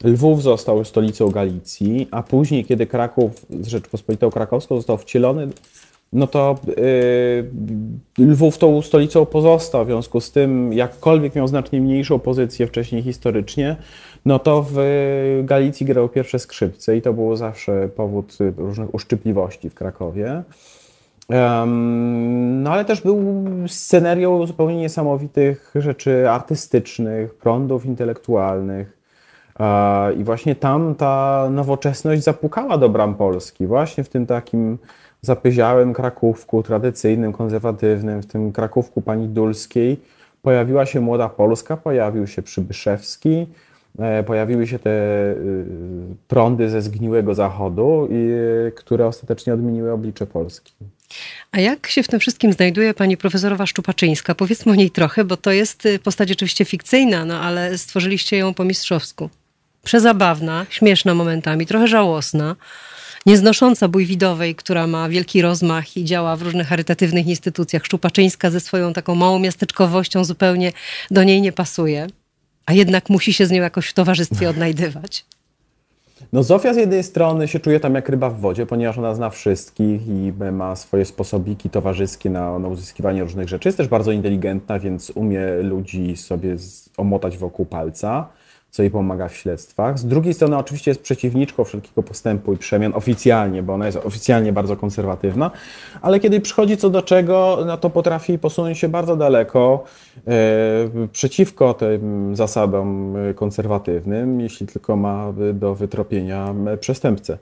Speaker 2: Lwów został stolicą Galicji, a później, kiedy Kraków z Rzeczpospolitą Krakowską został wcielony, no to yy, Lwów tą stolicą pozostał. W związku z tym, jakkolwiek miał znacznie mniejszą pozycję wcześniej historycznie, no to w Galicji grał pierwsze skrzypce i to było zawsze powód różnych uszczypliwości w Krakowie. No ale też był scenerią zupełnie niesamowitych rzeczy artystycznych, prądów intelektualnych. I właśnie tam ta nowoczesność zapukała do bram Polski, właśnie w tym takim zapyziałym Krakówku, tradycyjnym, konserwatywnym, w tym Krakówku pani Dulskiej pojawiła się Młoda Polska, pojawił się Przybyszewski, e, pojawiły się te y, prądy ze zgniłego zachodu, które ostatecznie odmieniły oblicze Polski.
Speaker 1: A jak się w tym wszystkim znajduje pani profesorowa Szczupaczyńska? Powiedzmy o niej trochę, bo to jest y, postać oczywiście fikcyjna, no ale stworzyliście ją po mistrzowsku. Przezabawna, śmieszna momentami, trochę żałosna, nieznosząca bójwidowej, która ma wielki rozmach i działa w różnych charytatywnych instytucjach. Szczupaczyńska ze swoją taką małą miasteczkowością zupełnie do niej nie pasuje, a jednak musi się z nią jakoś w towarzystwie odnajdywać.
Speaker 2: No Zofia z jednej strony się czuje tam jak ryba w wodzie, ponieważ ona zna wszystkich i ma swoje sposobiki towarzyskie na, na uzyskiwanie różnych rzeczy. Jest też bardzo inteligentna, więc umie ludzi sobie omotać wokół palca co jej pomaga w śledztwach. Z drugiej strony oczywiście jest przeciwniczką wszelkiego postępu i przemian oficjalnie, bo ona jest oficjalnie bardzo konserwatywna, ale kiedy przychodzi co do czego, no to potrafi posunąć się bardzo daleko e, przeciwko tym zasadom konserwatywnym, jeśli tylko ma do wytropienia przestępcę.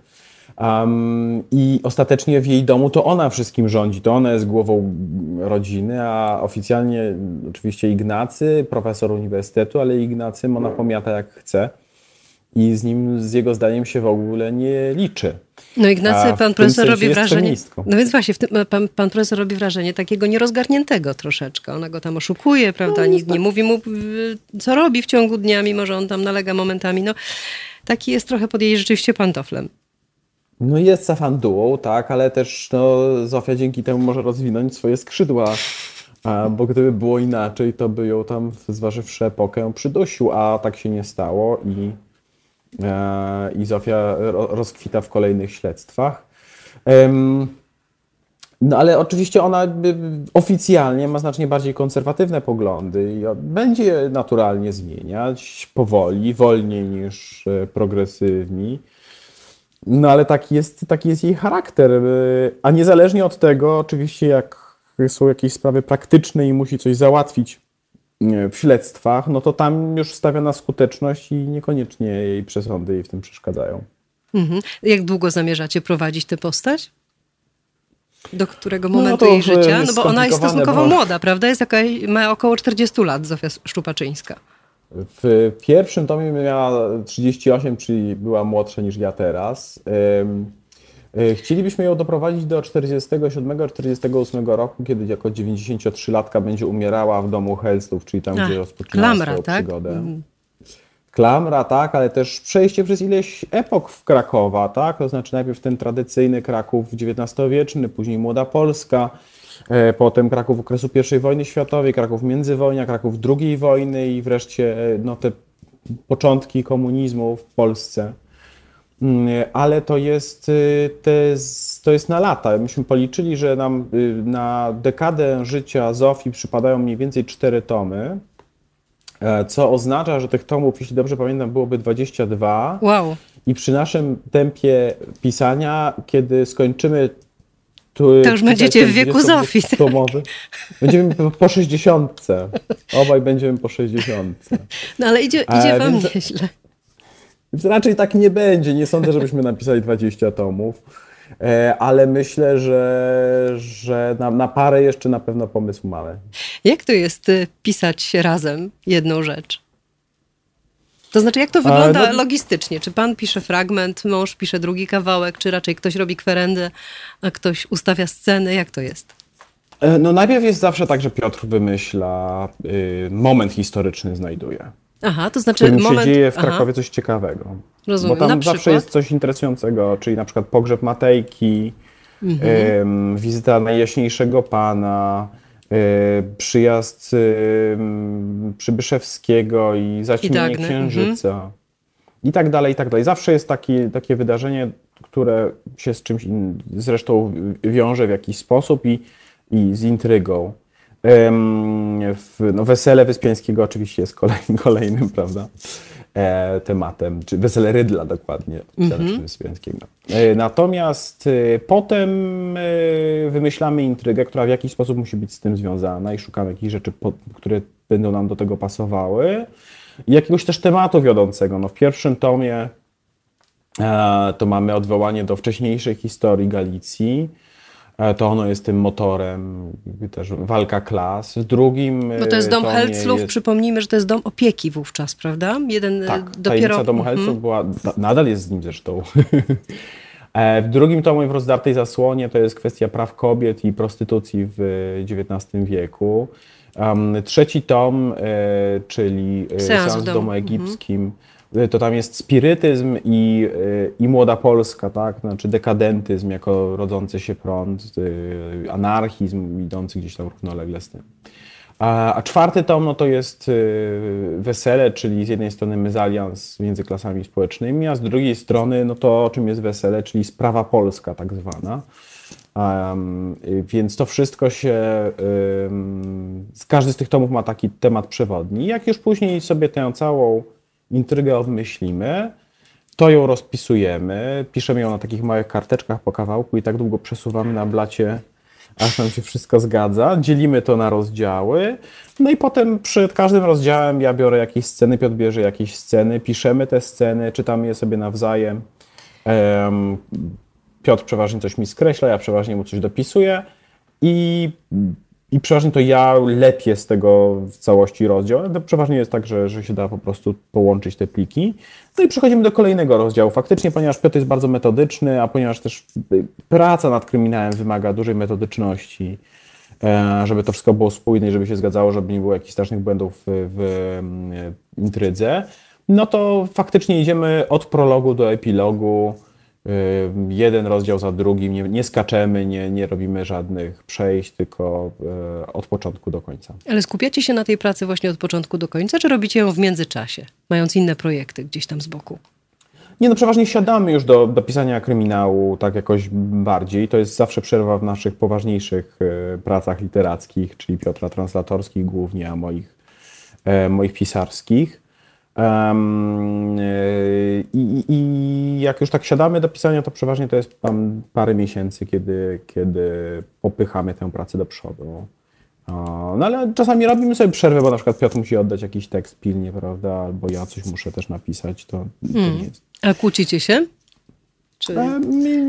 Speaker 2: Um, I ostatecznie w jej domu to ona wszystkim rządzi, to ona jest głową rodziny, a oficjalnie oczywiście Ignacy, profesor uniwersytetu, ale Ignacy ona pomiata jak chce i z nim, z jego zdaniem się w ogóle nie liczy.
Speaker 1: No Ignacy, pan profesor robi wrażenie. No więc właśnie, tym, pan, pan, profesor robi wrażenie takiego nierozgarniętego troszeczkę. Ona go tam oszukuje, prawda? No, Nikt tak. nie mówi mu, co robi w ciągu dnia, mimo że on tam nalega momentami. No, taki jest trochę pod jej rzeczywiście pantoflem.
Speaker 2: No jest safandułą, tak, ale też no, Zofia dzięki temu może rozwinąć swoje skrzydła. A, bo gdyby było inaczej, to by ją tam, zważywszy epokę, przydusił, a tak się nie stało i E, i Zofia rozkwita w kolejnych śledztwach. No ale oczywiście ona oficjalnie ma znacznie bardziej konserwatywne poglądy i będzie naturalnie zmieniać powoli, wolniej niż e, progresywni. No ale taki jest, taki jest jej charakter. E, a niezależnie od tego, oczywiście, jak są jakieś sprawy praktyczne i musi coś załatwić w śledztwach, no to tam już stawia na skuteczność i niekoniecznie jej przesądy jej w tym przeszkadzają.
Speaker 1: Mhm. Jak długo zamierzacie prowadzić tę postać? Do którego no momentu no jej życia? No bo ona jest stosunkowo bo... młoda, prawda? Jest jakaś, ma około 40 lat, Zofia Szczupaczyńska.
Speaker 2: W pierwszym tomie miała 38, czyli była młodsza niż ja teraz. E, chcielibyśmy ją doprowadzić do 47-48 roku, kiedy jako 93-latka będzie umierała w domu Helstów, czyli tam, Ach, gdzie rozpoczynała klamra, swoją tak? przygodę. Mm. Klamra, tak, ale też przejście przez ileś epok w Krakowa, tak? To znaczy najpierw ten tradycyjny Kraków XIX-wieczny, później Młoda Polska, potem Kraków okresu I wojny światowej, Kraków międzywojnia, Kraków II wojny i wreszcie e, no, te początki komunizmu w Polsce. Mm, ale to jest, y, to jest na lata. Myśmy policzyli, że nam na dekadę życia Zofii przypadają mniej więcej cztery tomy, e, co oznacza, że tych tomów, jeśli dobrze pamiętam, byłoby 22.
Speaker 1: Wow.
Speaker 2: I przy naszym tempie pisania, kiedy skończymy
Speaker 1: to już będziecie w wieku Zofii. Tomowy,
Speaker 2: będziemy po 60. Obaj będziemy po 60.
Speaker 1: No ale idzie, idzie e, wam więc, nieźle.
Speaker 2: Więc raczej tak nie będzie. Nie sądzę, żebyśmy napisali 20 tomów, e, ale myślę, że, że na, na parę jeszcze na pewno pomysł mamy.
Speaker 1: Jak to jest y, pisać razem jedną rzecz? To znaczy, jak to wygląda no, logistycznie? Czy pan pisze fragment, mąż pisze drugi kawałek, czy raczej ktoś robi kwerendę, a ktoś ustawia sceny? Jak to jest?
Speaker 2: E, no najpierw jest zawsze tak, że Piotr wymyśla, y, moment historyczny znajduje.
Speaker 1: Aha, to znaczy w moment...
Speaker 2: się dzieje w Krakowie Aha. coś ciekawego. Rozumiem. Bo tam zawsze jest coś interesującego, czyli na przykład pogrzeb Matejki, mhm. y, wizyta Najjaśniejszego Pana, przyjazd y, Przybyszewskiego i zaćmienie I Księżyca. Mhm. I tak dalej, i tak dalej. Zawsze jest taki, takie wydarzenie, które się z czymś in, zresztą wiąże w jakiś sposób i, i z intrygą. No, wesele Wyspiańskiego oczywiście jest kolejnym, kolejnym prawda, e, tematem, czy wesele Rydla dokładnie, wesele mm -hmm. Wyspiańskiego. E, natomiast e, potem wymyślamy intrygę, która w jakiś sposób musi być z tym związana i szukamy jakichś rzeczy, które będą nam do tego pasowały. I jakiegoś też tematu wiodącego. No, w pierwszym tomie to mamy odwołanie do wcześniejszej historii Galicji, E, to ono jest tym motorem, też walka klas. W drugim
Speaker 1: Bo to jest dom Helclów, jest... przypomnijmy, że to jest dom opieki wówczas, prawda?
Speaker 2: Jeden e, tak, dopiero... domu Helclów mhm. była, nadal jest z nim zresztą. E, w drugim tomie w rozdartej zasłonie to jest kwestia praw kobiet i prostytucji w XIX wieku. trzeci tom, czyli Seans w domu egipskim, mhm to tam jest spirytyzm i, i młoda Polska, tak? Znaczy dekadentyzm jako rodzący się prąd, y, anarchizm idący gdzieś tam równolegle z tym. A, a czwarty tom no to jest y, wesele, czyli z jednej strony mezalians między klasami społecznymi, a z drugiej strony no to czym jest wesele, czyli sprawa polska tak zwana. Um, więc to wszystko się, um, każdy z tych tomów ma taki temat przewodni. Jak już później sobie tę całą intrygę obmyślimy, to ją rozpisujemy, piszemy ją na takich małych karteczkach po kawałku i tak długo przesuwamy na blacie, aż nam się wszystko zgadza. Dzielimy to na rozdziały, no i potem przed każdym rozdziałem ja biorę jakieś sceny, Piotr bierze jakieś sceny, piszemy te sceny, czytamy je sobie nawzajem Piotr przeważnie coś mi skreśla, ja przeważnie mu coś dopisuję i, i przeważnie to ja lepiej z tego w całości rozdział. To przeważnie jest tak, że, że się da po prostu połączyć te pliki. No i przechodzimy do kolejnego rozdziału. Faktycznie, ponieważ Piotr jest bardzo metodyczny, a ponieważ też praca nad kryminałem wymaga dużej metodyczności, e, żeby to wszystko było spójne i żeby się zgadzało, żeby nie było jakichś strasznych błędów w, w intrydze, no to faktycznie idziemy od prologu do epilogu jeden rozdział za drugim, nie, nie skaczemy, nie, nie robimy żadnych przejść, tylko e, od początku do końca.
Speaker 1: Ale skupiacie się na tej pracy właśnie od początku do końca, czy robicie ją w międzyczasie, mając inne projekty gdzieś tam z boku?
Speaker 2: Nie, no przeważnie siadamy już do, do pisania kryminału tak jakoś bardziej. To jest zawsze przerwa w naszych poważniejszych e, pracach literackich, czyli Piotra translatorskich głównie, a moich, e, moich pisarskich. Um, i, I jak już tak siadamy do pisania, to przeważnie to jest tam parę miesięcy, kiedy, kiedy popychamy tę pracę do przodu. No ale czasami robimy sobie przerwę, bo na przykład Piotr musi oddać jakiś tekst pilnie, prawda? Albo ja coś muszę też napisać, to, to hmm. nie jest.
Speaker 1: A kłócicie się?
Speaker 2: Czy... E,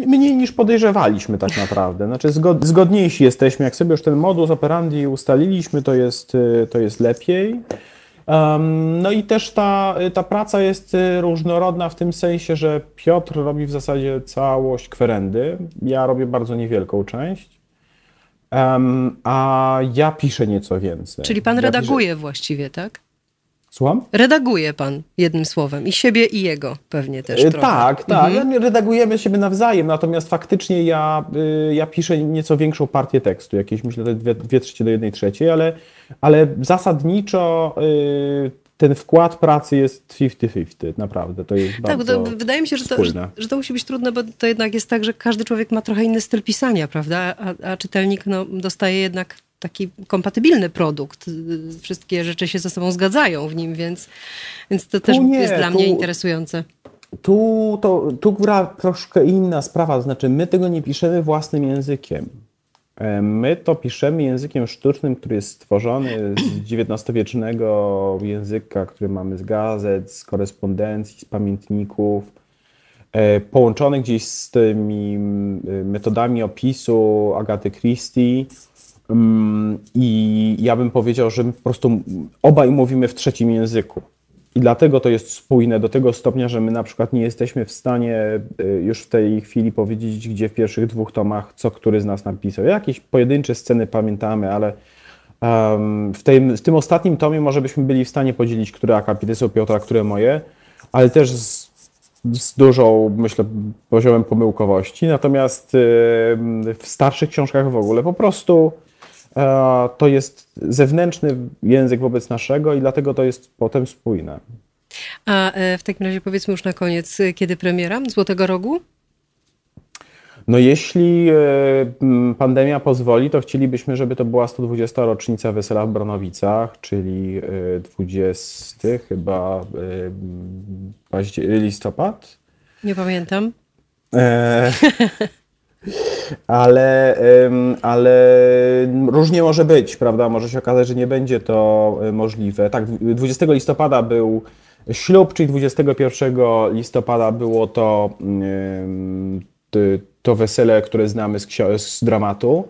Speaker 2: mniej niż podejrzewaliśmy tak naprawdę. Znaczy zgod, zgodniejsi jesteśmy. Jak sobie już ten modus operandi ustaliliśmy, to jest, to jest lepiej. No i też ta, ta praca jest y, różnorodna w tym sensie, że Piotr robi w zasadzie całość kwerendy, ja robię bardzo niewielką część, a ja piszę nieco więcej.
Speaker 1: Czyli pan
Speaker 2: ja
Speaker 1: redaguje piszę... właściwie, tak?
Speaker 2: Słucham?
Speaker 1: Redaguje pan jednym słowem i siebie i jego pewnie też
Speaker 2: y,
Speaker 1: trochę.
Speaker 2: Tak, tak. Mhm. Redagujemy siebie nawzajem, natomiast faktycznie ja, y, ja piszę nieco większą partię tekstu, jakieś myślę dwie, dwie trzecie do jednej trzeciej, ale, ale zasadniczo y, ten wkład pracy jest 50-50, naprawdę. To jest tak, bardzo
Speaker 1: to wydaje mi się, że to, że, że, to musi być trudne, bo to jednak jest tak, że każdy człowiek ma trochę inny styl pisania, prawda? A, a czytelnik no, dostaje jednak taki kompatybilny produkt. Wszystkie rzeczy się ze sobą zgadzają w nim, więc, więc to też nie, jest dla tu, mnie interesujące.
Speaker 2: Tu, to, tu gra troszkę inna sprawa, to znaczy my tego nie piszemy własnym językiem. E, my to piszemy językiem sztucznym, który jest stworzony z XIX-wiecznego języka, który mamy z gazet, z korespondencji, z pamiętników, e, połączony gdzieś z tymi metodami opisu Agaty Christie Mm, I ja bym powiedział, że my po prostu obaj mówimy w trzecim języku. I dlatego to jest spójne do tego stopnia, że my na przykład nie jesteśmy w stanie y, już w tej chwili powiedzieć, gdzie w pierwszych dwóch tomach, co który z nas napisał. Jakieś pojedyncze sceny pamiętamy, ale um, w, tej, w tym ostatnim tomie może byśmy byli w stanie podzielić, które akapity są Piotra, które moje, ale też z, z dużą, myślę, poziomem pomyłkowości. Natomiast w starszych książkach w ogóle po prostu to jest zewnętrzny język wobec naszego i dlatego to jest potem spójne.
Speaker 1: A e, w takim razie powiedzmy już na koniec, kiedy premiera Złotego Rogu?
Speaker 2: No jeśli e, pandemia pozwoli, to chcielibyśmy, żeby to była 120. rocznica Wesela w Bronowicach, czyli 20 chyba listopad.
Speaker 1: Nie pamiętam.
Speaker 2: ale, ale różnie może być, prawda? Może się okazać, że nie będzie to e, możliwe. Tak, 20 listopada był ślub, czyli 21 listopada było to, to wesele, które znamy z, z dramatu.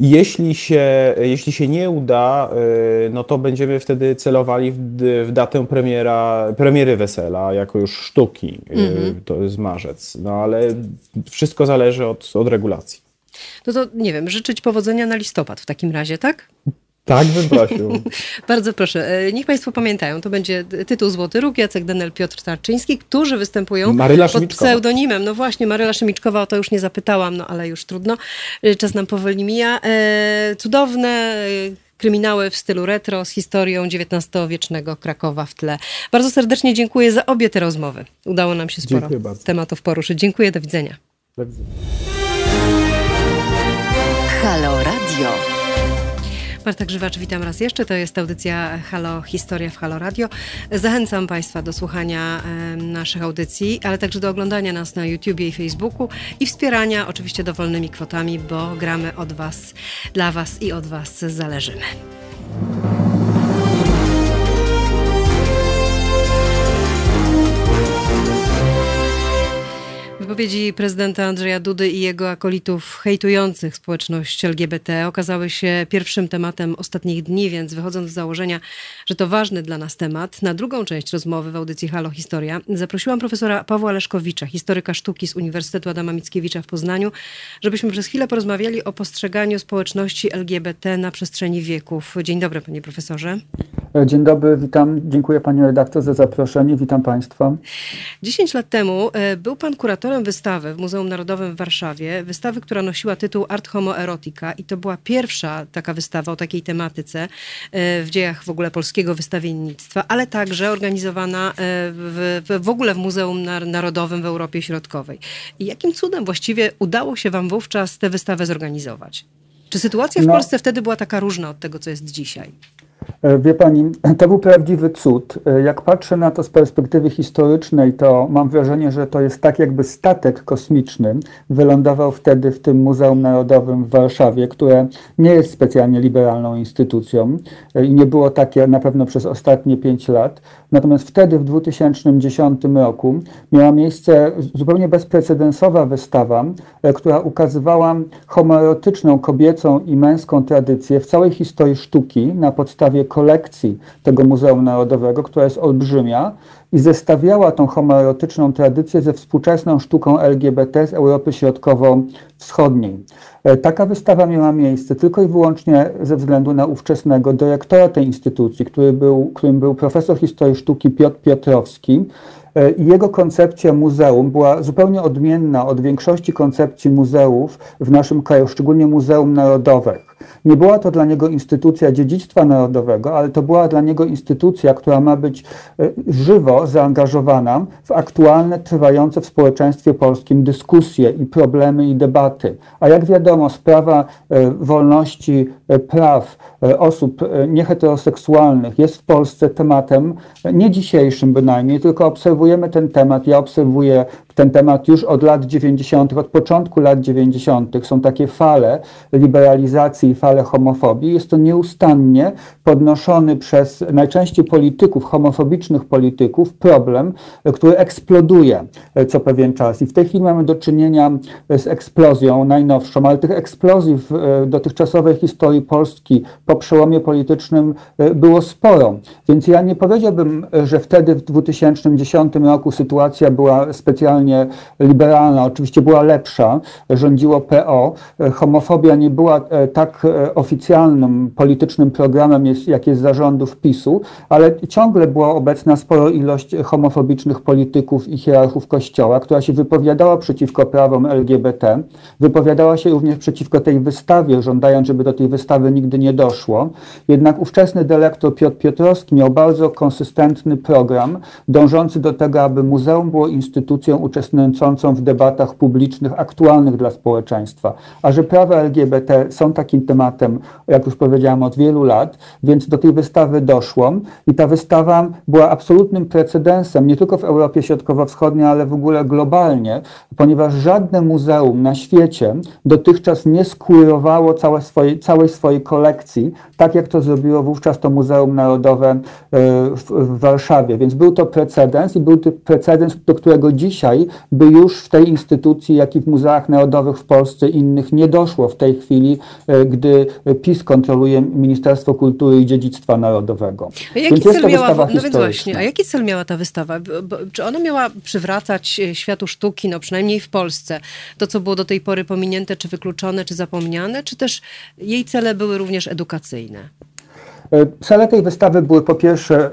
Speaker 2: Jeśli się, jeśli się nie uda, y, no to będziemy wtedy celowali w, w datę premiera, premiery wesela, jako już sztuki, mm -hmm. to jest marzec. No ale wszystko zależy od, od regulacji.
Speaker 1: No to nie wiem, życzyć powodzenia na listopad w takim razie, tak?
Speaker 2: Tak, bym prosił.
Speaker 1: Bardzo proszę. E, niech Państwo pamiętają, to będzie tytuł Złoty Róg, Jacek Denel, Piotr Tarczyński, którzy występują
Speaker 2: Maryla
Speaker 1: pod pseudonimem. No właśnie, Maryla Szymickowa, o to już nie zapytałam, no ale już trudno. E, czas nam powoli mija. E, cudowne kryminały w stylu retro z historią XIX-wiecznego Krakowa w tle. Bardzo serdecznie dziękuję za obie te rozmowy. Udało nam się sporo tematów poruszyć. Dziękuję, do widzenia. Do widzenia. Halo. Marta Grzywacz, witam raz jeszcze. To jest audycja Halo Historia w Halo Radio. Zachęcam Państwa do słuchania naszych audycji, ale także do oglądania nas na YouTubie i Facebooku i wspierania oczywiście dowolnymi kwotami, bo gramy od Was, dla Was i od Was zależymy. Wypowiedzi prezydenta Andrzeja Dudy i jego akolitów hejtujących społeczność LGBT okazały się pierwszym tematem ostatnich dni, więc wychodząc z założenia, że to ważny dla nas temat, na drugą część rozmowy w audycji Halo Historia zaprosiłam profesora Pawła Leszkowicza, historyka sztuki z Uniwersytetu Adama Mickiewicza w Poznaniu, żebyśmy przez chwilę porozmawiali o postrzeganiu społeczności LGBT na przestrzeni wieków. Dzień dobry, panie profesorze.
Speaker 4: Dzień dobry, witam. Dziękuję pani redaktor za zaproszenie. Witam państwa.
Speaker 1: 10 lat temu e, był pan kuratorem wystawy w Muzeum Narodowym w Warszawie. Wystawy, która nosiła tytuł Art Homo Erotica i to była pierwsza taka wystawa o takiej tematyce e, w dziejach w ogóle polskiego wystawiennictwa, ale także organizowana e, w, w, w ogóle w Muzeum Narodowym w Europie Środkowej. I jakim cudem właściwie udało się wam wówczas tę wystawę zorganizować? Czy sytuacja w no. Polsce wtedy była taka różna od tego, co jest dzisiaj?
Speaker 4: E, wie pani, to był prawdziwy cud. E, jak patrzę na to z perspektywy historycznej, to mam wrażenie, że to jest tak, jakby statek kosmiczny wylądował wtedy w tym Muzeum Narodowym w Warszawie, które nie jest specjalnie liberalną instytucją e, i nie było takie na pewno przez ostatnie pięć lat. Natomiast wtedy, w 2010 roku, miała miejsce zupełnie bezprecedensowa wystawa, która ukazywała homoerotyczną kobiecą i męską tradycję w całej historii sztuki na podstawie podstawie kolekcji tego Muzeum Narodowego, która jest olbrzymia i zestawiała tą homoerotyczną tradycję ze współczesną sztuką LGBT z Europy Środkowo-Wschodniej. E, taka wystawa miała miejsce tylko i wyłącznie ze względu na ówczesnego dyrektora tej instytucji, który był, którym był profesor historii sztuki Piotr Piotrowski. E, I jego koncepcja muzeum była zupełnie odmienna od większości koncepcji muzeów w naszym kraju, szczególnie muzeum narodowych. Nie była to dla niego instytucja dziedzictwa narodowego, ale to była dla niego instytucja, która ma być e, żywo zaangażowana w aktualne, trwające w społeczeństwie polskim dyskusje i problemy i debaty. A jak wiadomo, sprawa e, wolności e, praw osób nieheteroseksualnych jest w Polsce tematem nie dzisiejszym bynajmniej, tylko obserwujemy ten temat. Ja obserwuję ten temat już od lat 90., od początku lat 90. są takie fale liberalizacji i fale homofobii. Jest to nieustannie podnoszony przez najczęściej polityków, homofobicznych polityków, problem, który eksploduje co pewien czas. I w tej chwili mamy do czynienia z eksplozją najnowszą, ale tych eksplozji w e, dotychczasowej historii Polski po przełomie politycznym e, było sporo. Więc ja nie powiedziałbym, że wtedy w 2010 roku sytuacja była specjalnie liberalna, oczywiście była lepsza, rządziło PO. Homofobia nie była e, tak e, oficjalnym politycznym programem, jak jest zarządów PiSu, ale ciągle była obecna spora ilość homofobicznych polityków i hierarchów Kościoła, która się wypowiadała przeciwko prawom LGBT, wypowiadała się również przeciwko tej wystawie, żądając, żeby do tej wystawy nigdy nie doszło. Jednak ówczesny dyrektor Piotr Piotrowski miał bardzo konsystentny program, dążący do tego, aby muzeum było instytucją uczestniczącą w debatach publicznych aktualnych dla społeczeństwa. A że prawa LGBT są takim tematem, jak już powiedziałam, od wielu lat, więc do tej wystawy doszło i ta wystawa była absolutnym precedensem nie tylko w Europie Środkowo-Wschodniej, ale w ogóle globalnie, ponieważ żadne muzeum na świecie dotychczas nie skurowało całe swojej, całej swojej kolekcji, tak jak to zrobiło wówczas to Muzeum Narodowe e, w, w Warszawie. Więc był to precedens i był to precedens, do którego dzisiaj by już w tej instytucji, jak i w muzeach narodowych w Polsce innych nie doszło w tej chwili, e, gdy PiS kontroluje Ministerstwo Kultury i Dziedzictwa Narodowego.
Speaker 1: A jaki więc cel miała, no więc właśnie, a jaki cel miała ta wystawa? Czy ona miała przywracać e, światu sztuki, no przynajmniej w Polsce, to co było do tej pory pominięte, czy wykluczone, czy zapomniane, czy też jej cele były również edukacyjne?
Speaker 4: E, cele tej wystawy były po pierwsze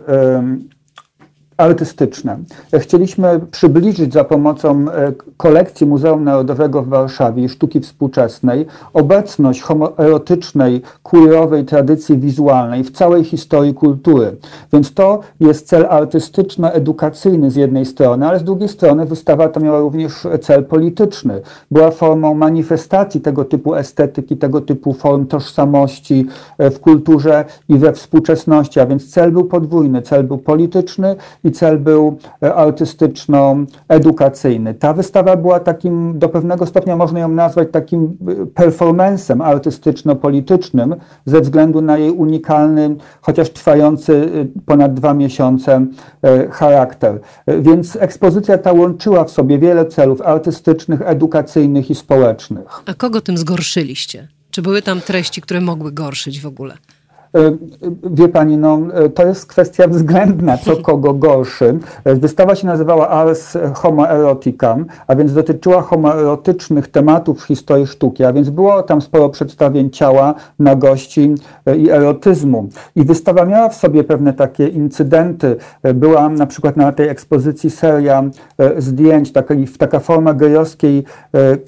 Speaker 4: artystyczne. Chcieliśmy przybliżyć za pomocą e, kolekcji Muzeum Narodowego w Warszawie i sztuki współczesnej obecność homoerotycznej, queerowej tradycji wizualnej w całej historii kultury. Więc to jest cel artystyczno-edukacyjny z jednej strony, ale z drugiej strony wystawa ta miała również cel polityczny. Była formą manifestacji tego typu estetyki, tego typu form tożsamości e, w kulturze i we współczesności, a więc cel był podwójny. Cel był polityczny i i cel był artystyczno-edukacyjny. Ta wystawa była takim, do pewnego stopnia można ją nazwać takim performancem artystyczno-politycznym ze względu na jej unikalny, chociaż trwający ponad dwa miesiące charakter. Więc ekspozycja ta łączyła w sobie wiele celów artystycznych, edukacyjnych i społecznych.
Speaker 1: A kogo tym zgorszyliście? Czy były tam treści, które mogły gorszyć w ogóle?
Speaker 4: E, wie pani, no, e, to jest kwestia względna, co kogo gorszy. E, wystawa się nazywała Ars Homoeroticam, a więc dotyczyła homoerotycznych tematów w historii sztuki, a więc było tam sporo przedstawień ciała, nagości i erotyzmu. I wystawa miała w sobie pewne takie incydenty. Była na przykład na tej ekspozycji seria zdjęć, taka, taka forma gejowskiej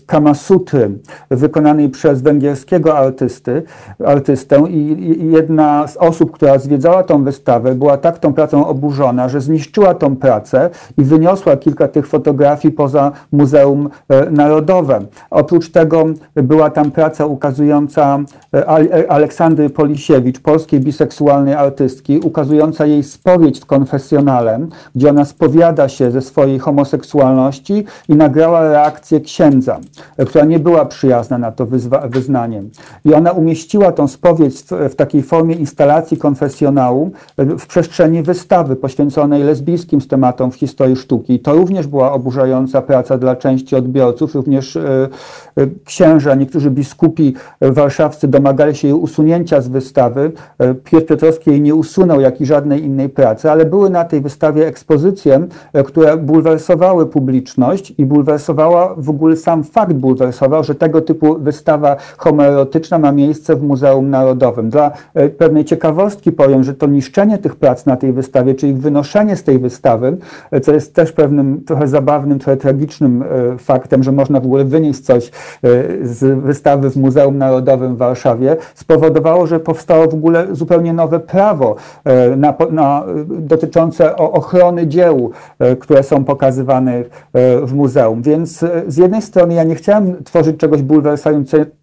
Speaker 4: kamasutry, wykonanej przez węgierskiego artysty, artystę i, i jedna z osób, która zwiedzała tą wystawę, była tak tą pracą oburzona, że zniszczyła tą pracę i wyniosła kilka tych fotografii poza Muzeum e, Narodowe. Oprócz tego była tam praca ukazująca e, e, Aleksandry Polisiewicz, polskiej biseksualnej artystki, ukazująca jej spowiedź w konfesjonale, gdzie ona spowiada się ze swojej homoseksualności i nagrała reakcję księdza, która nie była przyjazna na to wyznanie. I ona umieściła tą spowiedź w, w takiej formie, formie instalacji konfesjonału w przestrzeni wystawy poświęconej lesbijskim tematom w historii sztuki. To również była oburzająca praca dla części odbiorców, również e, e, księża, niektórzy biskupi warszawscy domagali się jej usunięcia z wystawy. E, Piotr Piotrowski jej nie usunął, jak i żadnej innej pracy, ale były na tej wystawie ekspozycje, które bulwersowały publiczność i bulwersowała w ogóle sam fakt bulwersował, że tego typu wystawa homoerotyczna ma miejsce w Muzeum Narodowym. Dla pewnej ciekawostki powiem, że to niszczenie tych prac na tej wystawie, czyli wynoszenie z tej wystawy, co jest też pewnym trochę zabawnym, trochę tragicznym e, faktem, że można w ogóle wynieść coś e, z wystawy w Muzeum Narodowym w Warszawie, spowodowało, że powstało w ogóle zupełnie nowe prawo e, na, na, dotyczące ochrony dzieł, które są pokazywane w muzeum. Więc z jednej strony ja nie chciałem tworzyć czegoś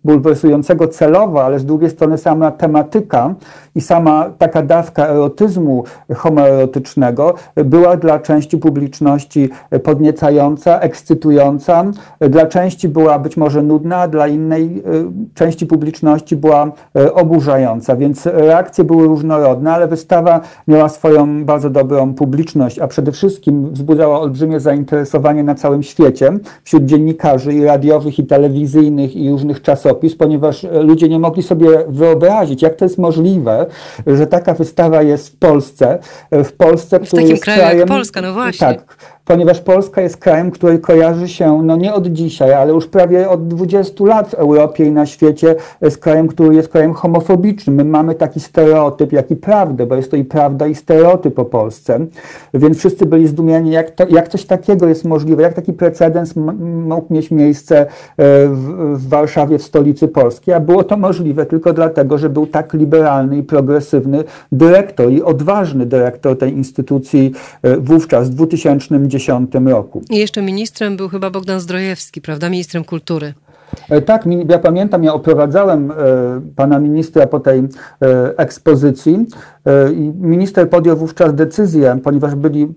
Speaker 4: bulwersującego celowo, ale z drugiej strony sama tematyka i sama taka dawka erotyzmu homoerotycznego była dla części publiczności podniecająca, ekscytująca, dla części była być może nudna, dla innej e, części publiczności była e, oburzająca, więc reakcje były różnorodne, ale wystawa miała swoją bardzo dobrą publiczność, a przede wszystkim wzbudzała olbrzymie zainteresowanie na całym świecie wśród dziennikarzy i radiowych, i telewizyjnych, i różnych czasopis, ponieważ ludzie nie mogli sobie wyobrazić, jak to jest możliwe, możliwe, że taka wystawa jest w Polsce, w Polsce,
Speaker 1: w takim kraju krajem, jak Polska, no właśnie.
Speaker 4: Tak, ponieważ Polska jest krajem, który kojarzy się, no nie od dzisiaj, ale już prawie od 20 lat w Europie i na świecie z krajem, który jest krajem homofobicznym. My mamy taki stereotyp, jak i prawdę, bo jest to i prawda, i stereotyp o Polsce. Więc wszyscy byli zdumieni, jak, to, jak coś takiego jest możliwe, jak taki precedens mógł mieć miejsce e, w, w Warszawie, w stolicy Polski, a było to możliwe tylko dlatego, że był tak liberalny i progresywny dyrektor i odważny dyrektor tej instytucji e, wówczas, w 2010 2010 roku.
Speaker 1: I jeszcze ministrem był chyba Bogdan Zdrojewski, prawda? Ministrem kultury.
Speaker 4: E, tak, ja pamiętam, ja oprowadzałem e, pana ministra po tej e, ekspozycji i minister podjął wówczas decyzję, ponieważ byli,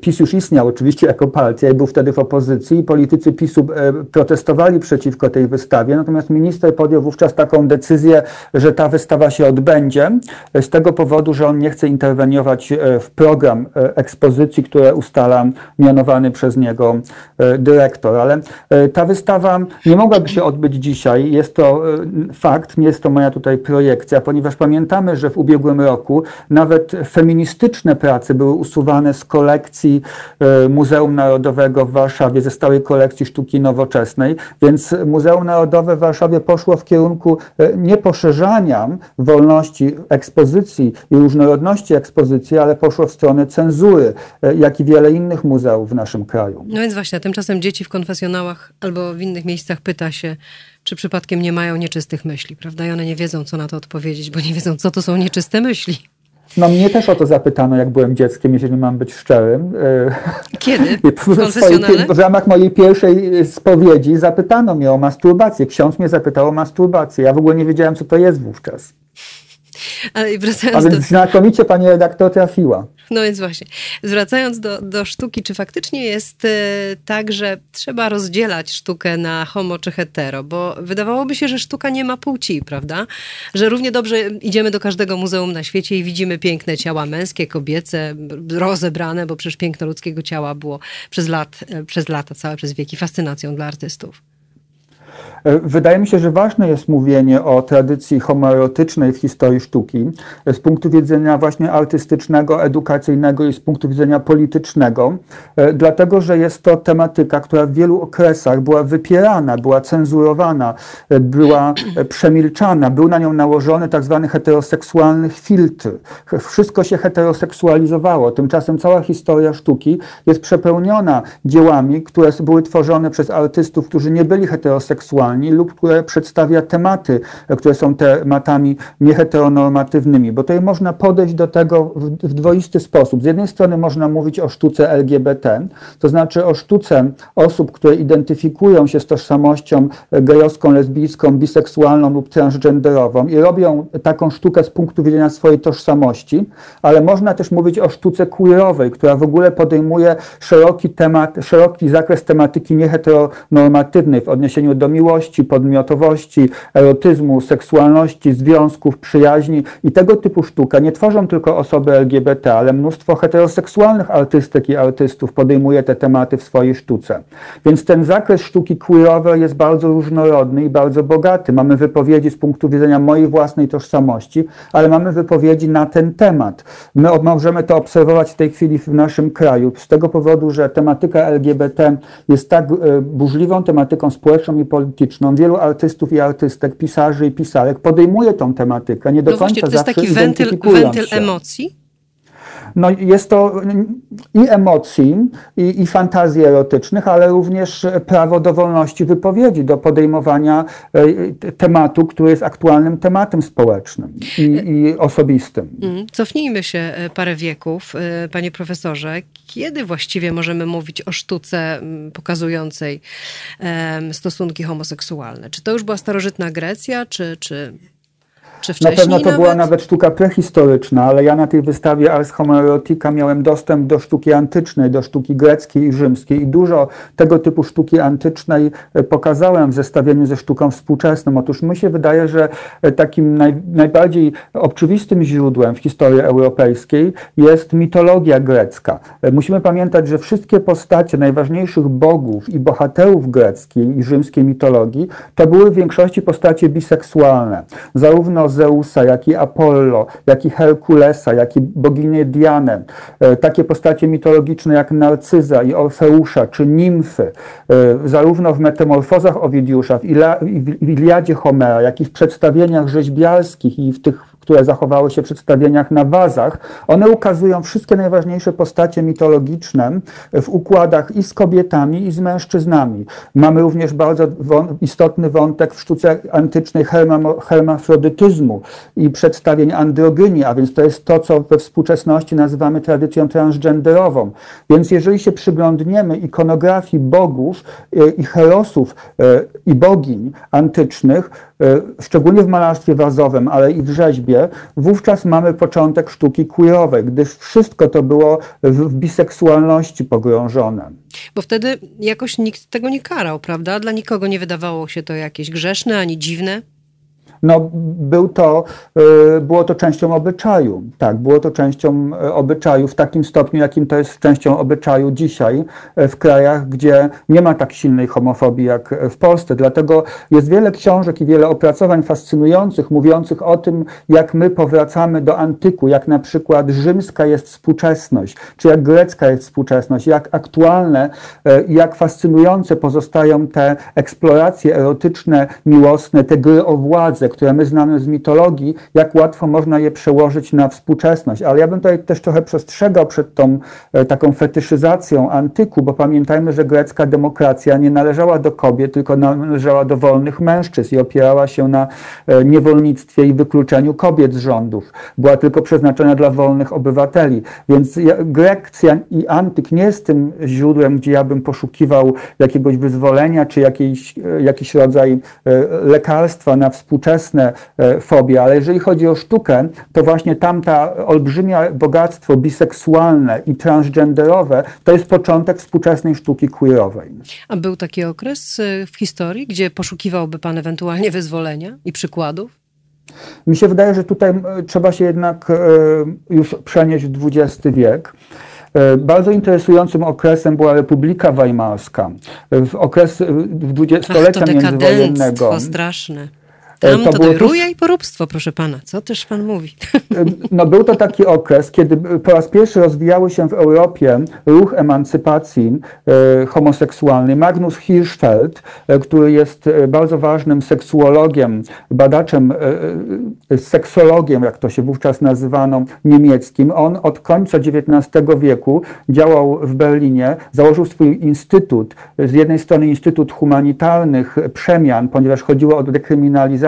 Speaker 4: PiS już istniał oczywiście jako partia i był wtedy w opozycji, politycy PiSu protestowali przeciwko tej wystawie, natomiast minister podjął wówczas taką decyzję, że ta wystawa się odbędzie z tego powodu, że on nie chce interweniować w program ekspozycji, które ustala mianowany przez niego dyrektor. Ale ta wystawa nie mogła mogłaby się odbyć dzisiaj. Jest to e, fakt, nie jest to moja tutaj projekcja, ponieważ pamiętamy, że w ubiegłym roku nawet feministyczne prace były usuwane z kolekcji e, Muzeum Narodowego w Warszawie, ze stałej kolekcji sztuki nowoczesnej, więc Muzeum Narodowe w Warszawie poszło w kierunku e, nie poszerzania wolności ekspozycji i różnorodności ekspozycji, ale poszło w stronę cenzury, jak i wiele innych muzeów w naszym kraju.
Speaker 1: No więc właśnie, tymczasem dzieci w konfesjonałach albo w innych miejscach pyta się, czy przypadkiem nie mają nieczystych myśli, prawda? I one nie wiedzą, co na to odpowiedzieć, bo nie wiedzą, co to są nieczyste myśli.
Speaker 4: No mnie też o to zapytano, jak byłem dzieckiem, jeżeli mam być szczerym.
Speaker 1: Kiedy? W,
Speaker 4: w, w ramach mojej pierwszej spowiedzi zapytano mnie o masturbację. Ksiądz mnie zapytał o masturbację. Ja w ogóle nie wiedziałem, co to jest wówczas. Ale wracając A więc do... znakomicie pani redaktor trafiła.
Speaker 1: No więc właśnie, zwracając do, do sztuki, czy faktycznie jest e, tak, że trzeba rozdzielać sztukę na homo czy hetero? Bo wydawałoby się, że sztuka nie ma płci, prawda? Że równie dobrze idziemy do każdego muzeum na świecie i widzimy piękne ciała męskie, kobiece, rozebrane, bo przecież piękno ludzkiego ciała było przez, lat, e, przez lata, całe przez wieki fascynacją dla artystów.
Speaker 4: E, wydaje mi się, że ważne jest mówienie o tradycji homoerotycznej w historii sztuki e, z punktu widzenia właśnie artystycznego, edukacyjnego i z punktu widzenia politycznego, e, dlatego że jest to tematyka, która w wielu okresach była wypierana, była cenzurowana, była przemilczana, był na nią nałożony tak zwany heteroseksualny filtr. Wszystko się heteroseksualizowało. Tymczasem cała historia sztuki jest przepełniona dziełami, które były tworzone przez artystów, którzy nie byli heteroseksualni, lub które przedstawia tematy, które są tematami nieheteronormatywnymi, bo tutaj można podejść do tego w, dwoisty sposób. Z jednej strony można mówić o sztuce LGBT, to znaczy o sztuce osób, które identyfikują się z tożsamością gejowską, lesbijską, biseksualną lub transgenderową i robią taką sztukę z punktu widzenia swojej tożsamości, ale można też mówić o sztuce queerowej, która w ogóle podejmuje szeroki temat, szeroki zakres tematyki nieheteronormatywnej w odniesieniu do miłości, podmiotowości, erotyzmu, seksualności, związków, przyjaźni i tego typu sztuka nie tworzą tylko osoby LGBT, ale mnóstwo heteroseksualnych artystek i artystów podejmuje te tematy w swojej sztuce. Więc ten zakres sztuki queerowej jest bardzo różnorodny i bardzo bogaty. Mamy wypowiedzi z punktu widzenia mojej własnej tożsamości, ale mamy wypowiedzi na ten temat. My możemy to obserwować w tej chwili w naszym kraju z tego powodu, że tematyka LGBT jest tak e, burzliwą tematyką społeczną i polityczną, polityczną, wielu artystów i artystek, pisarzy i pisarek podejmuje tą tematykę. Nie do no końca
Speaker 1: właśnie, to jest taki wentyl, wentyl emocji?
Speaker 4: No jest to i emocji, i, i fantazji erotycznych, ale również prawo do wolności wypowiedzi, do podejmowania e, tematu, który jest aktualnym tematem społecznym i, i osobistym.
Speaker 1: Mm, cofnijmy się e, parę wieków, e, panie profesorze. Kiedy właściwie możemy mówić o sztuce pokazującej stosunki homoseksualne? Czy to już była starożytna Grecja, czy, czy czy
Speaker 4: wcześniej Na pewno to nawet? była nawet sztuka prehistoryczna, ale ja na tej wystawie Ars Homoerotica miałem dostęp do sztuki antycznej, do sztuki greckiej i rzymskiej i dużo tego typu sztuki antycznej e, pokazałem w zestawieniu ze sztuką współczesną. Otóż mi się wydaje, że e, takim naj, najbardziej oczywistym źródłem w historii europejskiej jest mitologia grecka. E, musimy pamiętać, że wszystkie postacie najważniejszych bogów i bohaterów greckiej i rzymskiej mitologii to były w większości postacie biseksualne. Zarówno Zeusa, jak i Apollo, jak i Herkulesa, jak i boginię Dianę, e, takie postacie mitologiczne jak Narcyza i Orfeusza, czy nimfy, e, zarówno w metamorfozach Owidiusza, w Iliadzie Homera, jak i w przedstawieniach rzeźbiarskich i w tych które zachowały się w przedstawieniach na wazach, one ukazują wszystkie najważniejsze postacie mitologiczne w układach i z kobietami, i z mężczyznami. Mamy również bardzo istotny wątek w sztuce antycznej hermafrodytyzmu i przedstawień androgynii, a więc to jest to, co we współczesności nazywamy tradycją transgenderową. Więc jeżeli się przyglądniemy ikonografii bogów e, i herosów e, i bogiń antycznych, E, szczególnie w malarstwie wazowym, ale i w rzeźbie, wówczas mamy początek sztuki queerowej, gdyż wszystko to było w biseksualności pogrążone.
Speaker 1: Bo wtedy jakoś nikt tego nie karał, prawda? Dla nikogo nie wydawało się to jakieś grzeszne ani dziwne.
Speaker 4: No, był to, y, było to częścią obyczaju. Tak, było to częścią y, obyczaju w takim stopniu, jakim to jest częścią obyczaju dzisiaj y, w krajach, gdzie nie ma tak silnej homofobii jak w Polsce. Dlatego jest wiele książek i wiele opracowań fascynujących, mówiących o tym, jak my powracamy do antyku, jak na przykład rzymska jest współczesność, czy jak grecka jest współczesność, jak aktualne jak fascynujące pozostają te eksploracje erotyczne, miłosne, te gry o władzę, które my znamy z mitologii, jak łatwo można je przełożyć na współczesność. Ale ja bym tutaj też trochę przestrzegał przed tą e, taką fetyszyzacją antyku, bo pamiętajmy, że grecka demokracja nie należała do kobiet, tylko należała do wolnych mężczyzn i opierała się na e, niewolnictwie i wykluczeniu kobiet z rządów. Była tylko przeznaczona dla wolnych obywateli. Więc Grecja i antyk nie jest tym źródłem, gdzie ja bym poszukiwał jakiegoś wyzwolenia, czy jakiejś, e, jakiś rodzaj lekarstwa na współczesność, współczesne fobie, ale jeżeli chodzi o sztukę, to właśnie tamta olbrzymia bogactwo biseksualne i transgenderowe to jest początek współczesnej sztuki queerowej.
Speaker 1: A był taki okres w historii, gdzie poszukiwałby Pan ewentualnie wyzwolenia i przykładów?
Speaker 4: Mi się wydaje, że tutaj trzeba się jednak już przenieść w XX wiek. E, bardzo interesującym okresem była Republika Weimarska. W okres dwudziestolecia międzywojennego.
Speaker 1: straszne. E, Tam to, to było i poróbstwo, proszę pana. Co też pan mówi?
Speaker 4: E, no był to taki okres, kiedy po raz pierwszy rozwijały się w Europie ruch emancypacji e, homoseksualnej. Magnus Hirschfeld, e, który jest e, bardzo ważnym seksuologiem, badaczem, e, seksologiem, jak to się wówczas nazywano, niemieckim. On od końca XIX wieku działał w Berlinie, założył swój instytut. Z jednej strony Instytut Humanitarnych Przemian, ponieważ chodziło o dekryminalizację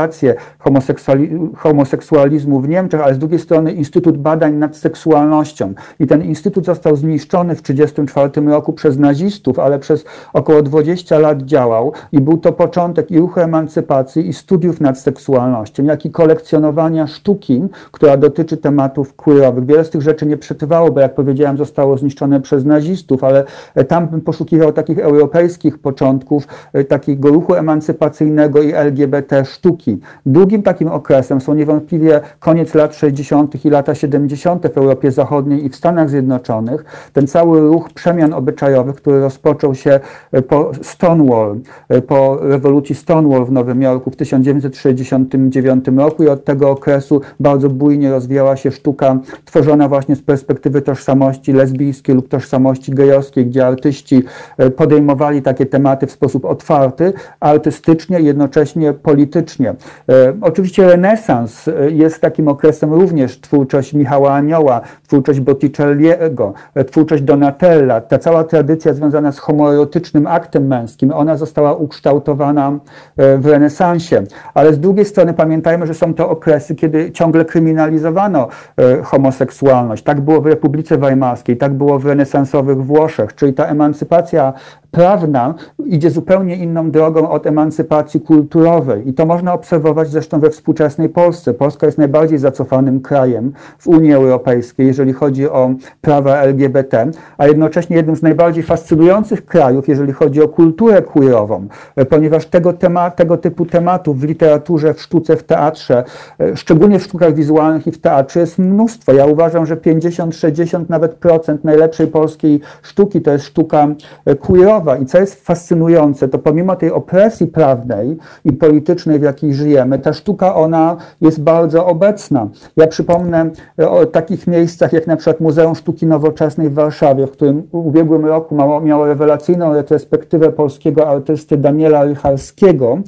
Speaker 4: homoseksuali homoseksualizmu w Niemczech, ale z drugiej strony Instytut Badań nad Seksualnością. I ten instytut został zniszczony w 1934 roku przez nazistów, ale przez około 20 lat działał i był to początek i ruchu emancypacji i studiów nad seksualnością, jak i kolekcjonowania sztuki, która dotyczy tematów queerowych. Wiele z tych rzeczy nie przetrwało, bo jak powiedziałem, zostało zniszczone przez nazistów, ale tam bym poszukiwał takich europejskich początków, e, takiego ruchu emancypacyjnego i LGBT sztuki. Drugim takim okresem są niewątpliwie koniec lat 60. i lata 70. w Europie Zachodniej i w Stanach Zjednoczonych. Ten cały ruch przemian obyczajowych, który rozpoczął się e, po Stonewall, e, po rewolucji Stonewall w Nowym Jorku w 1969 roku i od tego okresu bardzo bujnie rozwijała się sztuka tworzona właśnie z perspektywy tożsamości lesbijskiej lub tożsamości gejowskiej, gdzie artyści e, podejmowali takie tematy w sposób otwarty, artystycznie i jednocześnie politycznie. E, oczywiście renesans e, jest takim okresem również twórczość Michała Anioła, twórczość Botticelliego, e, twórczość Donatella. Ta cała tradycja związana z homoerotycznym aktem męskim, ona została ukształtowana w renesansie. Ale z drugiej strony pamiętajmy, że są to okresy, kiedy ciągle kryminalizowano homoseksualność. Tak było w Republice Weimarskiej, tak było w renesansowych Włoszech, czyli ta emancypacja prawna idzie zupełnie inną drogą od emancypacji kulturowej. I to można obserwować zresztą we współczesnej Polsce. Polska jest najbardziej zacofanym krajem w Unii Europejskiej, jeżeli chodzi o prawa LGBT, a jednocześnie jednym z najbardziej fascynujących krajów, jeżeli chodzi o kulturę queerową, ponieważ tego, tema, tego typu tematów w literaturze, w sztuce, w teatrze, szczególnie w sztukach wizualnych i w teatrze jest mnóstwo. Ja uważam, że 50, 60 nawet procent najlepszej polskiej sztuki to jest sztuka queerowa, i co jest fascynujące, to pomimo tej opresji prawnej i politycznej, w jakiej żyjemy, ta sztuka, ona jest bardzo obecna. Ja przypomnę e, o takich miejscach, jak na przykład Muzeum Sztuki Nowoczesnej w Warszawie, w którym w ubiegłym roku miało, rewelacyjną retrospektywę polskiego artysty Daniela Rychalskiego,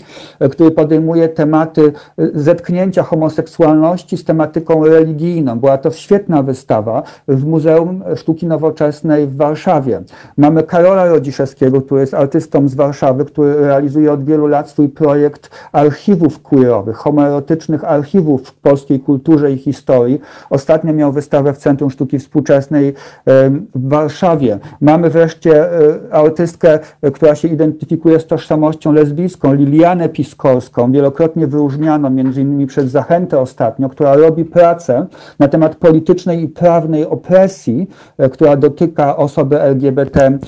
Speaker 4: e, który podejmuje tematy e, zetknięcia homoseksualności z tematyką religijną. Była to świetna wystawa w Muzeum Sztuki Nowoczesnej w Warszawie. Mamy Karola Rodziszewskiego, który jest artystą z Warszawy, który realizuje od wielu lat swój projekt archiwów queerowych, homoerotycznych archiwów w polskiej kulturze i historii. Ostatnio miał wystawę w Centrum Sztuki Współczesnej w Warszawie. Mamy wreszcie e, artystkę, e, która się identyfikuje z tożsamością lesbijską, Lilianę Piskorską, wielokrotnie wyróżniano między innymi przez Zachętę ostatnio, która robi pracę na temat politycznej i prawnej opresji, e, która dotyka osoby LGBT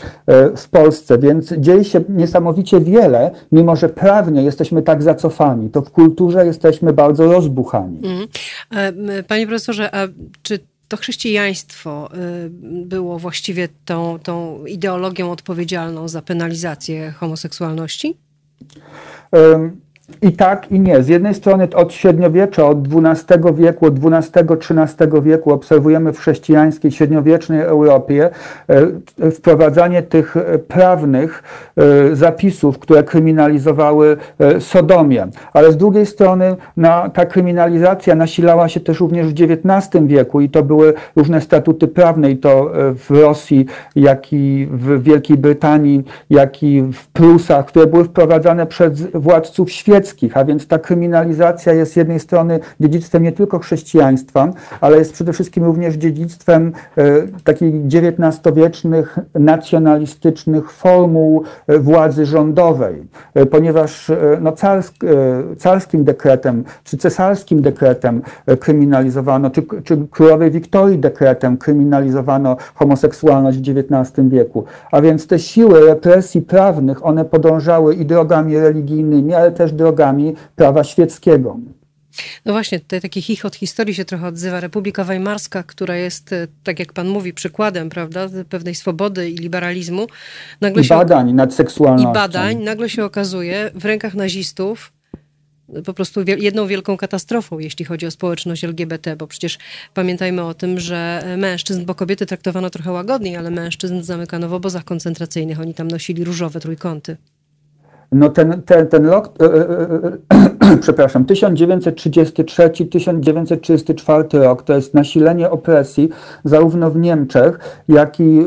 Speaker 4: w Polsce. Polsce, więc dzieje się niesamowicie wiele, mimo że prawnie jesteśmy tak zacofani, to w kulturze jesteśmy bardzo rozbuchani.
Speaker 1: Mhm. Panie profesorze, a czy to chrześcijaństwo y, było właściwie tą, tą ideologią odpowiedzialną za penalizację homoseksualności?
Speaker 4: Um i tak, i nie. Z jednej strony od średniowiecza, od XII wieku, od XII-XIII wieku obserwujemy w chrześcijańskiej, średniowiecznej Europie e, wprowadzanie tych e, prawnych e, zapisów, które kryminalizowały sodomię. Ale z drugiej strony na, ta kryminalizacja nasilała się też również w XIX wieku i to były różne statuty prawne i to w Rosji, jak i w Wielkiej Brytanii, jak i w Prusach, które były wprowadzane przez władców świata świeckich, a więc ta kryminalizacja jest z jednej strony dziedzictwem nie tylko chrześcijaństwa, ale jest przede wszystkim również dziedzictwem takich XIX-wiecznych, nacjonalistycznych formuł władzy rządowej, ponieważ no, carsk, carskim dekretem czy cesarskim dekretem kryminalizowano, czy, czy królowej Wiktorii dekretem kryminalizowano homoseksualność w XIX wieku. A więc te siły represji prawnych, one podążały i drogami religijnymi, ale też drogami prawa świeckiego.
Speaker 1: No właśnie, tutaj taki chichot historii się trochę odzywa. Republika Weimarska, która jest, e, tak jak pan mówi, przykładem, prawda, pewnej swobody i liberalizmu.
Speaker 4: Nagle I badań nad seksualnością.
Speaker 1: I badań, nagle się okazuje w rękach nazistów po prostu jedną wielką katastrofą, jeśli chodzi o społeczność LGBT, bo przecież pamiętajmy o tym, że mężczyzn, bo kobiety traktowano trochę łagodniej, ale mężczyzn zamykano w obozach koncentracyjnych, oni tam nosili różowe trójkąty.
Speaker 4: No ten, ten, ten rok, e, e, e, przepraszam, 1933-1934 rok to jest nasilenie opresji zarówno w Niemczech, jak i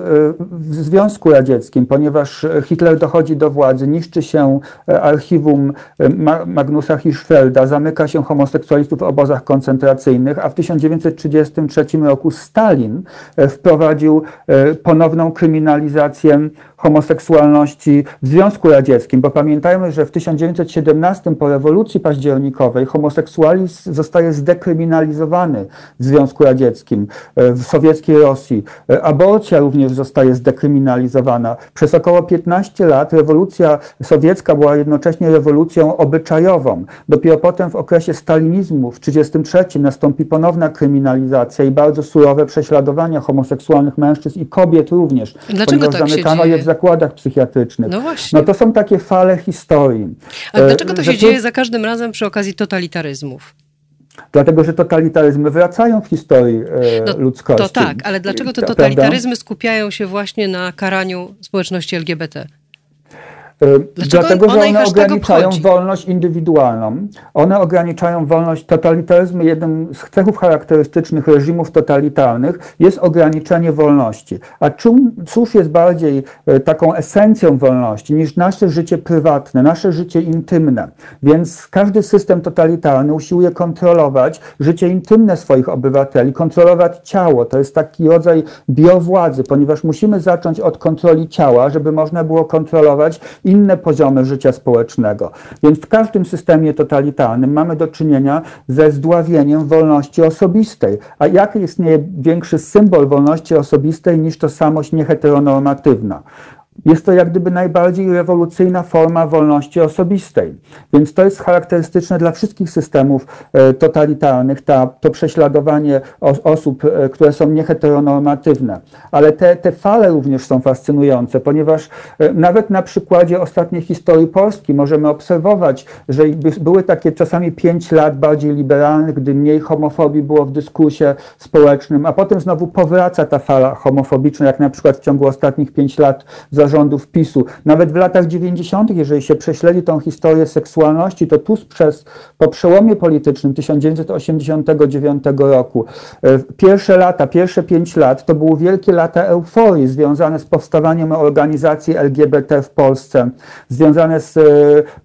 Speaker 4: w Związku Radzieckim, ponieważ Hitler dochodzi do władzy, niszczy się archiwum Magnusa Hirschfelda, zamyka się homoseksualistów w obozach koncentracyjnych, a w 1933 roku Stalin wprowadził ponowną kryminalizację homoseksualności w Związku Radzieckim, bo pamiętajmy, że w 1917 po rewolucji październikowej homoseksualizm zostaje zdekryminalizowany w Związku Radzieckim, e, w sowieckiej Rosji. E, aborcja również zostaje zdekryminalizowana. Przez około 15 lat rewolucja sowiecka była jednocześnie rewolucją obyczajową. Dopiero potem w okresie stalinizmu w 1933 nastąpi ponowna kryminalizacja i bardzo surowe prześladowania homoseksualnych mężczyzn i kobiet również.
Speaker 1: Dlaczego tak się dzieje?
Speaker 4: zakładach psychiatrycznych.
Speaker 1: No właśnie.
Speaker 4: No to są takie fale historii.
Speaker 1: Ale dlaczego to się dzieje za każdym razem przy okazji totalitaryzmów?
Speaker 4: Dlatego, że totalitaryzmy wracają w historii e, no, ludzkości.
Speaker 1: To tak, ale dlaczego te totalitaryzmy skupiają się właśnie na karaniu społeczności LGBT?
Speaker 4: Y, Dlaczego Dlatego, że one ograniczają wolność indywidualną. One ograniczają wolność totalitaryzmu. Jednym z cechów charakterystycznych reżimów totalitarnych jest ograniczenie wolności. A czym, cóż jest bardziej y, taką esencją wolności niż nasze życie prywatne, nasze życie intymne? Więc każdy system totalitarny usiłuje kontrolować życie intymne swoich obywateli, kontrolować ciało. To jest taki rodzaj biowładzy, ponieważ musimy zacząć od kontroli ciała, żeby można było kontrolować inne poziomy życia społecznego. Więc w każdym systemie totalitarnym mamy do czynienia ze zdławieniem wolności osobistej. A jaki istnieje większy symbol wolności osobistej niż tożsamość nieheteronormatywna? Jest to jak gdyby najbardziej rewolucyjna forma wolności osobistej. Więc to jest charakterystyczne dla wszystkich systemów e, totalitarnych, ta, to prześladowanie osób, e, które są nieheteronormatywne. Ale te, te fale również są fascynujące, ponieważ e, nawet na przykładzie ostatniej historii Polski możemy obserwować, że były takie czasami pięć lat bardziej liberalnych, gdy mniej homofobii było w dyskursie społecznym, a potem znowu powraca ta fala homofobiczna, jak na przykład w ciągu ostatnich pięć lat za rządów PiSu. Nawet w latach 90., jeżeli się prześledzi tą historię seksualności, to tuż przez, po przełomie politycznym 1989 roku, e, pierwsze lata, pierwsze pięć lat to były wielkie lata euforii związane z powstawaniem organizacji LGBT w Polsce, związane z e,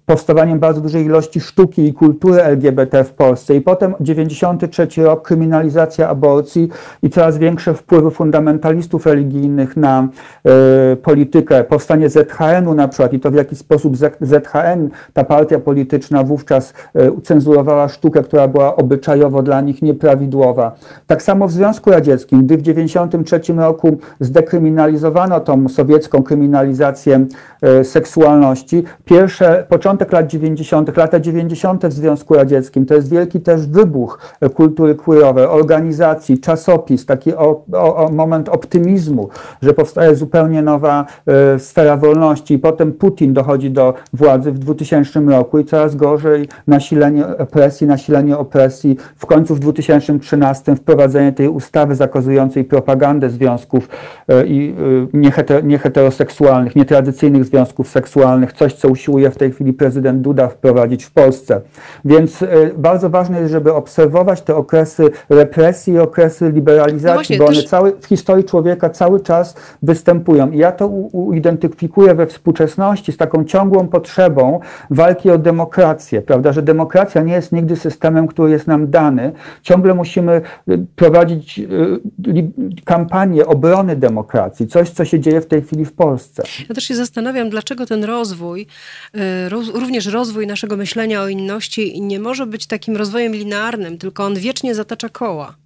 Speaker 4: powstawaniem bardzo dużej ilości sztuki i kultury LGBT w Polsce. I potem 93 rok, kryminalizacja aborcji i coraz większe wpływy fundamentalistów religijnych na y, politykę powstanie ZHN-u na przykład i to w jaki sposób ZHN, ta partia polityczna wówczas e, cenzurowała sztukę, która była obyczajowo dla nich nieprawidłowa. Tak samo w Związku Radzieckim, gdy w 1993 roku zdekryminalizowano tą sowiecką kryminalizację e, seksualności, pierwsze, początek lat 90., lata 90. w Związku Radzieckim, to jest wielki też wybuch e, kultury queerowej, organizacji, czasopis, taki o, o, o moment optymizmu, że powstaje zupełnie nowa sfera wolności. Potem Putin dochodzi do władzy w 2000 roku i coraz gorzej nasilenie opresji, nasilenie opresji. W końcu w 2013 wprowadzenie tej ustawy zakazującej propagandę związków e, i e, nieheteroseksualnych, nietradycyjnych związków seksualnych, coś co usiłuje w tej chwili prezydent Duda wprowadzić w Polsce. Więc e, bardzo ważne jest, żeby obserwować te okresy represji i okresy liberalizacji, no właśnie, bo one też... cały, w historii człowieka cały czas występują. I ja to u, identyfikuję we współczesności z taką ciągłą potrzebą walki o demokrację, prawda, że demokracja nie jest nigdy systemem, który jest nam dany. Ciągle musimy y, prowadzić kampanię obrony demokracji, coś, co się dzieje w tej chwili w Polsce.
Speaker 1: Ja też się zastanawiam, dlaczego ten rozwój, również rozwój naszego myślenia o inności nie może być takim rozwojem linearnym, tylko on wiecznie zatacza koła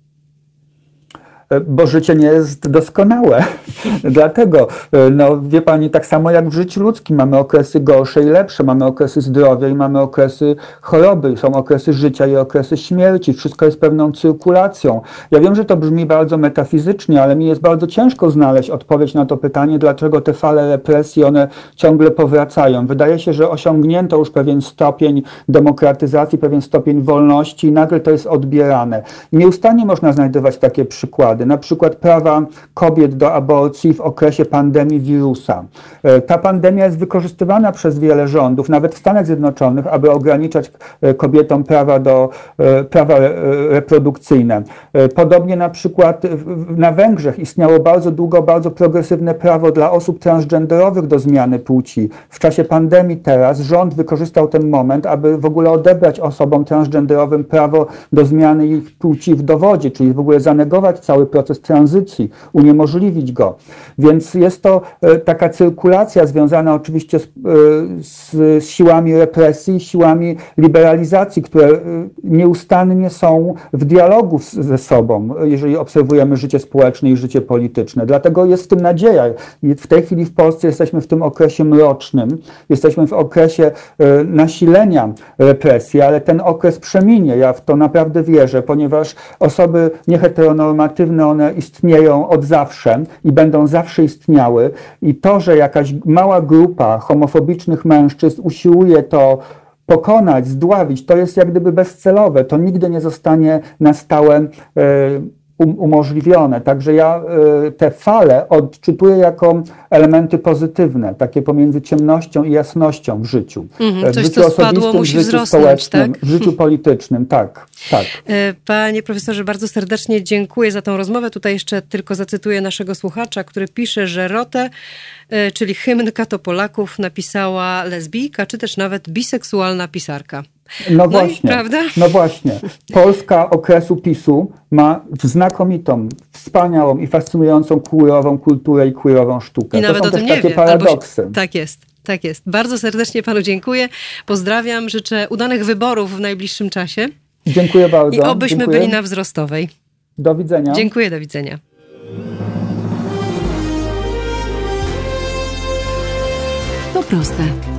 Speaker 4: bo życie nie jest doskonałe. Dlatego, e, no wie pani, tak samo jak w życiu ludzkim mamy okresy gorsze i lepsze, mamy okresy zdrowia i mamy okresy choroby, są okresy życia i okresy śmierci. Wszystko jest pewną cyrkulacją. Ja wiem, że to brzmi bardzo metafizycznie, ale mi jest bardzo ciężko znaleźć odpowiedź na to pytanie, dlaczego te fale represji, one ciągle powracają. Wydaje się, że osiągnięto już pewien stopień demokratyzacji, pewien stopień wolności i nagle to jest odbierane. Nieustannie można znajdować takie przykłady przykłady, na przykład prawa kobiet do aborcji w okresie pandemii wirusa. E, ta pandemia jest wykorzystywana przez wiele rządów, nawet w Stanach Zjednoczonych, aby ograniczać e, kobietom prawa, do, e, prawa reprodukcyjne. Podobnie na przykład na Węgrzech istniało bardzo długo bardzo progresywne prawo dla osób transgenderowych do zmiany płci. W czasie pandemii teraz rząd wykorzystał ten moment, aby w ogóle odebrać osobom transgenderowym prawo do zmiany ich płci w dowodzie, czyli w ogóle zanegować cały proces tranzycji, uniemożliwić go. Więc jest to e, taka cyrkulacja związana oczywiście z, e, z siłami represji, siłami liberalizacji, które e, nieustannie są w dialogu ze sobą, jeżeli obserwujemy życie społeczne i życie polityczne. Dlatego jest w tym nadzieja. W tej chwili w Polsce jesteśmy w tym okresie mrocznym, jesteśmy w okresie nasilenia represji, ale ten okres przeminie. Ja w to naprawdę wierzę, ponieważ osoby nieheteronormatywne one istnieją od zawsze i będą zawsze istniały. I to, że jakaś mała grupa homofobicznych mężczyzn usiłuje to pokonać, zdławić, to jest jak gdyby bezcelowe. To nigdy nie zostanie na stałe Um, umożliwione. Także ja y, te fale odczytuję jako elementy pozytywne, takie pomiędzy ciemnością i jasnością w życiu.
Speaker 1: Mhm, w coś, życiu co spadło, musi w życiu społecznym, tak?
Speaker 4: w życiu politycznym, tak, tak.
Speaker 1: E, panie profesorze, bardzo serdecznie dziękuję za tą rozmowę. Tutaj jeszcze tylko zacytuję naszego słuchacza, który pisze, że Rotę, e, czyli hymn Polaków, napisała lesbijka, czy też nawet biseksualna pisarka.
Speaker 4: No, no właśnie, prawda? no właśnie. Polska okresu PiSu ma znakomitą, wspaniałą i fascynującą queerową kulturę i queerową sztukę.
Speaker 1: I to nawet
Speaker 4: są
Speaker 1: o tym
Speaker 4: też takie
Speaker 1: wie,
Speaker 4: paradoksy.
Speaker 1: Się, tak jest. Tak jest. Bardzo serdecznie panu dziękuję. Pozdrawiam, życzę udanych wyborów w najbliższym czasie.
Speaker 4: Dziękuję bardzo.
Speaker 1: I obyśmy
Speaker 4: dziękuję.
Speaker 1: byli na wzrostowej.
Speaker 4: Do widzenia.
Speaker 1: Dziękuję, do widzenia.
Speaker 5: To proste.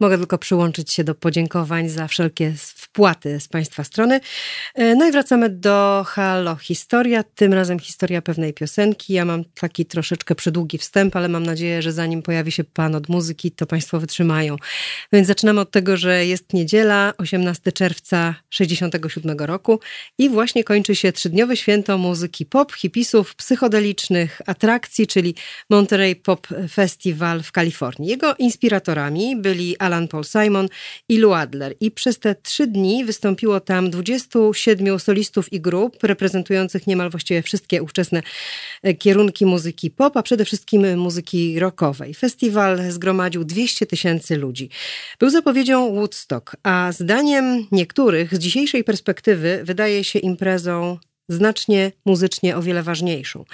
Speaker 1: Mogę tylko przyłączyć się do podziękowań za wszelkie wpłaty z Państwa strony. E, no i wracamy do Halo Historia, tym razem historia pewnej piosenki. Ja mam taki troszeczkę przydługi wstęp, ale mam nadzieję, że zanim pojawi się Pan od muzyki, to Państwo wytrzymają. Więc zaczynamy od tego, że jest niedziela, 18 czerwca 67 roku i właśnie kończy się trzydniowe święto muzyki pop, hipisów, psychodelicznych atrakcji, czyli Monterey Pop Festival w Kalifornii. Jego inspiratorami byli Alan Paul Simon i Lou Adler i przez te trzy dni dni wystąpiło tam 27 solistów i grup reprezentujących niemal właściwie wszystkie ówczesne e, kierunki muzyki pop, a przede wszystkim muzyki rockowej. Festiwal zgromadził 200 tysięcy ludzi. Był zapowiedzią Woodstock, a zdaniem niektórych z dzisiejszej perspektywy wydaje się imprezą znacznie muzycznie o wiele ważniejszą.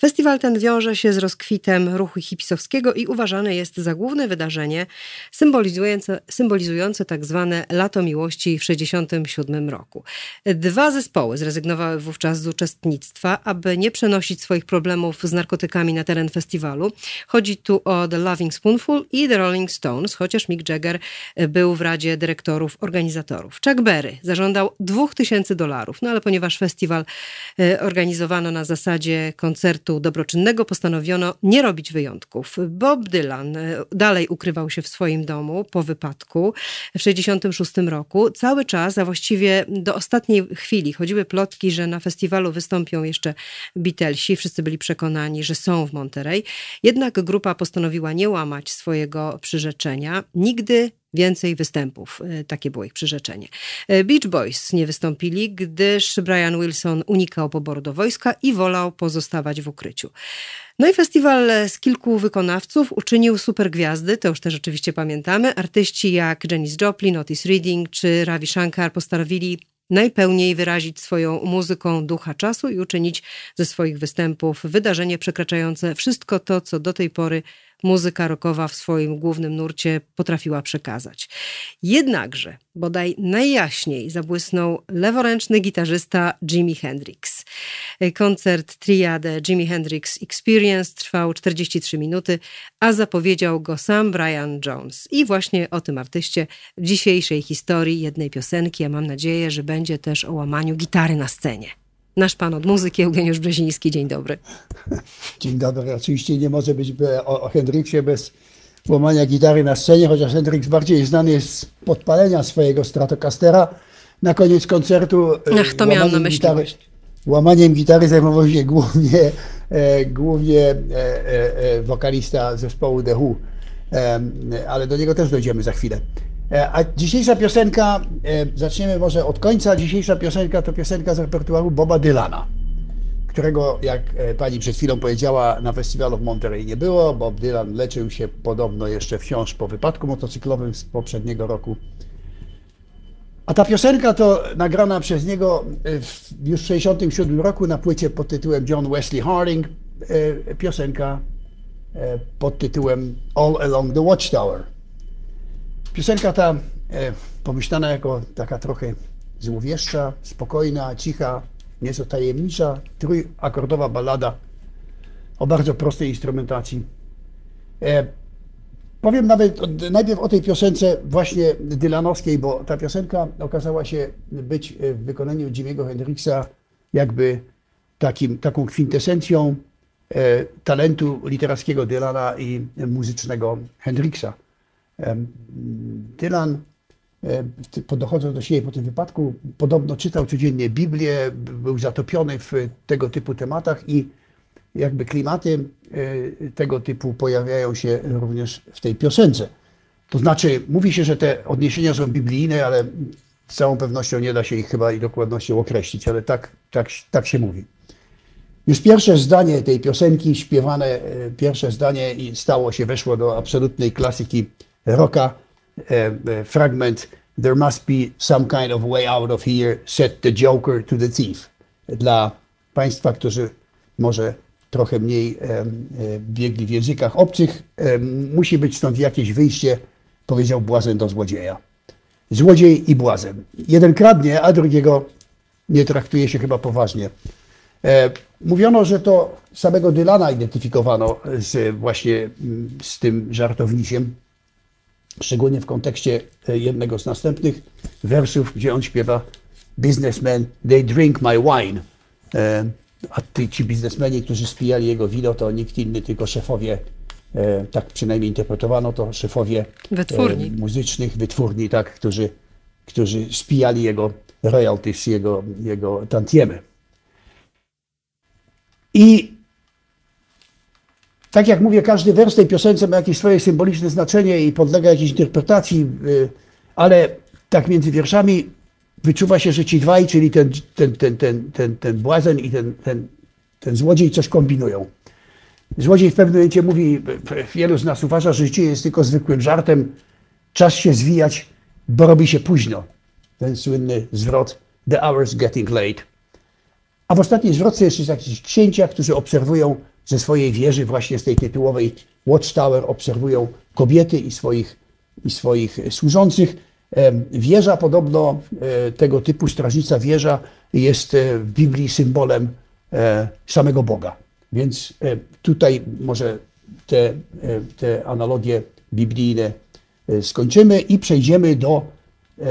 Speaker 1: Festiwal ten wiąże się z rozkwitem ruchu hipisowskiego i uważany jest za główne wydarzenie symbolizujące, symbolizujące tak zwane lato miłości w 1967 roku. Dwa zespoły zrezygnowały wówczas z uczestnictwa, aby nie przenosić swoich problemów z narkotykami na teren festiwalu. Chodzi tu o The Loving Spoonful i The Rolling Stones, chociaż Mick Jagger był w Radzie Dyrektorów Organizatorów. Chuck Berry zażądał 2000 dolarów, no ale ponieważ festiwal organizowano na zasadzie koncertu dobroczynnego, postanowiono nie robić wyjątków. Bob Dylan e, dalej ukrywał się w swoim domu po wypadku w 1966 roku. Cały czas, a właściwie do ostatniej chwili chodziły plotki, że na festiwalu wystąpią jeszcze Beatlesi. Wszyscy byli przekonani, że są w Monterey. Jednak grupa postanowiła nie łamać swojego przyrzeczenia. Nigdy więcej występów. E, takie było ich przyrzeczenie. E, Beach Boys nie wystąpili, gdyż Brian Wilson unikał poboru do wojska i wolał pozostawać w ukryciu. No i festiwal z kilku wykonawców uczynił supergwiazdy, to już też oczywiście pamiętamy. Artyści jak Janis Joplin, Otis Reading czy Ravi Shankar postanowili najpełniej wyrazić swoją muzyką ducha czasu i uczynić ze swoich występów wydarzenie przekraczające wszystko to, co do tej pory muzyka rockowa w swoim głównym nurcie potrafiła przekazać. Jednakże, bodaj najjaśniej zabłysnął leworęczny gitarzysta Jimi Hendrix. Koncert triadę Jimi Hendrix Experience trwał 43 minuty, a zapowiedział go sam Brian Jones. I właśnie o tym artyście w dzisiejszej historii jednej piosenki, a mam nadzieję, że będzie też o łamaniu gitary na scenie nasz pan od muzyki Eugeniusz Brzeziński. Dzień dobry.
Speaker 6: Dzień dobry. Oczywiście nie może być o, o Hendriksie bez łamania gitary na scenie, chociaż Hendrix bardziej znany jest z podpalenia swojego Stratocastera na koniec koncertu.
Speaker 1: E, Ach, to miałam na myśli. Gitary,
Speaker 6: łamaniem gitary zajmował się głównie, e, głównie e, e, e wokalista zespołu The Who, e, ale do niego też dojdziemy za chwilę. E, a dzisiejsza piosenka, e, zaczniemy może od końca. Dzisiejsza piosenka to piosenka z repertuaru Boba Dylana, którego, jak e, pani przed chwilą powiedziała, na festiwalu w Monterey nie było. Bob Dylan leczył się podobno jeszcze wciąż po wypadku motocyklowym z poprzedniego roku. A ta piosenka to nagrana przez niego już w 1967 roku na płycie pod tytułem John Wesley Harding. Piosenka pod tytułem All Along the Watchtower. Piosenka ta e, pomyślana jako taka trochę złowieszcza, spokojna, cicha, nieco tajemnicza, trójakordowa ballada o bardzo prostej instrumentacji. E, powiem nawet najpierw o tej piosence właśnie dylanowskiej, bo ta piosenka okazała się być w wykonaniu Jimmy'ego Hendrixa jakby takim, taką kwintesencją e, talentu literackiego Dylana i muzycznego Hendrixa. Dylan, dochodząc do siebie po tym wypadku, podobno czytał codziennie Biblię, był zatopiony w tego typu tematach i jakby klimaty e, tego typu pojawiają się również w tej piosence. To znaczy, mówi się, że te odniesienia są biblijne, ale z całą pewnością nie da się ich chyba i dokładnością określić, ale tak, tak, tak się mówi. Już pierwsze zdanie tej piosenki, śpiewane e, pierwsze zdanie i stało się, weszło do absolutnej klasyki rocka, e, e, fragment There must be some kind of way out of here, set the joker to the thief. Dla Państwa, którzy może trochę mniej e, biegli w językach obcych, musi być stąd jakieś wyjście, powiedział błazen do złodzieja. Złodziej i błazen. Jeden kradnie, a drugiego nie traktuje się chyba poważnie. Mówiono, że to samego Dylana identyfikowano z, właśnie z tym żartowniciem, szczególnie w kontekście e, jednego z następnych wersów, gdzie on śpiewa Businessmen, they drink my wine. E, a ty, ci biznesmeni, którzy spijali jego wino, to nikt inny, tylko szefowie, e, tak przynajmniej interpretowano to, szefowie
Speaker 1: wytwórni.
Speaker 6: muzycznych, wytwórni, tak, którzy, którzy spijali jego royalties, jego, jego tantiemy. I tak jak mówię, każdy wers tej piosence ma jakieś swoje symboliczne znaczenie i podlega jakiejś interpretacji, y, ale tak między wierszami wyczuwa się, że ci dwaj, czyli ten, ten, ten, ten, ten, ten błazen i ten, ten, ten złodziej coś kombinują. Złodziej w pewnym momencie mówi, wielu z nas uważa, że życie jest tylko zwykłym żartem, czas się zwijać, bo robi się późno. Ten słynny zwrot, the hour's getting late. A w ostatniej zwrotce jeszcze jakiś księcia, którzy obserwują ze swojej wieży, właśnie z tej tytułowej Watchtower, obserwują kobiety i swoich, i swoich służących. Wieża podobno e, tego typu strażnica wieża jest e, w Biblii symbolem e, samego Boga. Więc tutaj może te, te analogie biblijne skończymy i przejdziemy do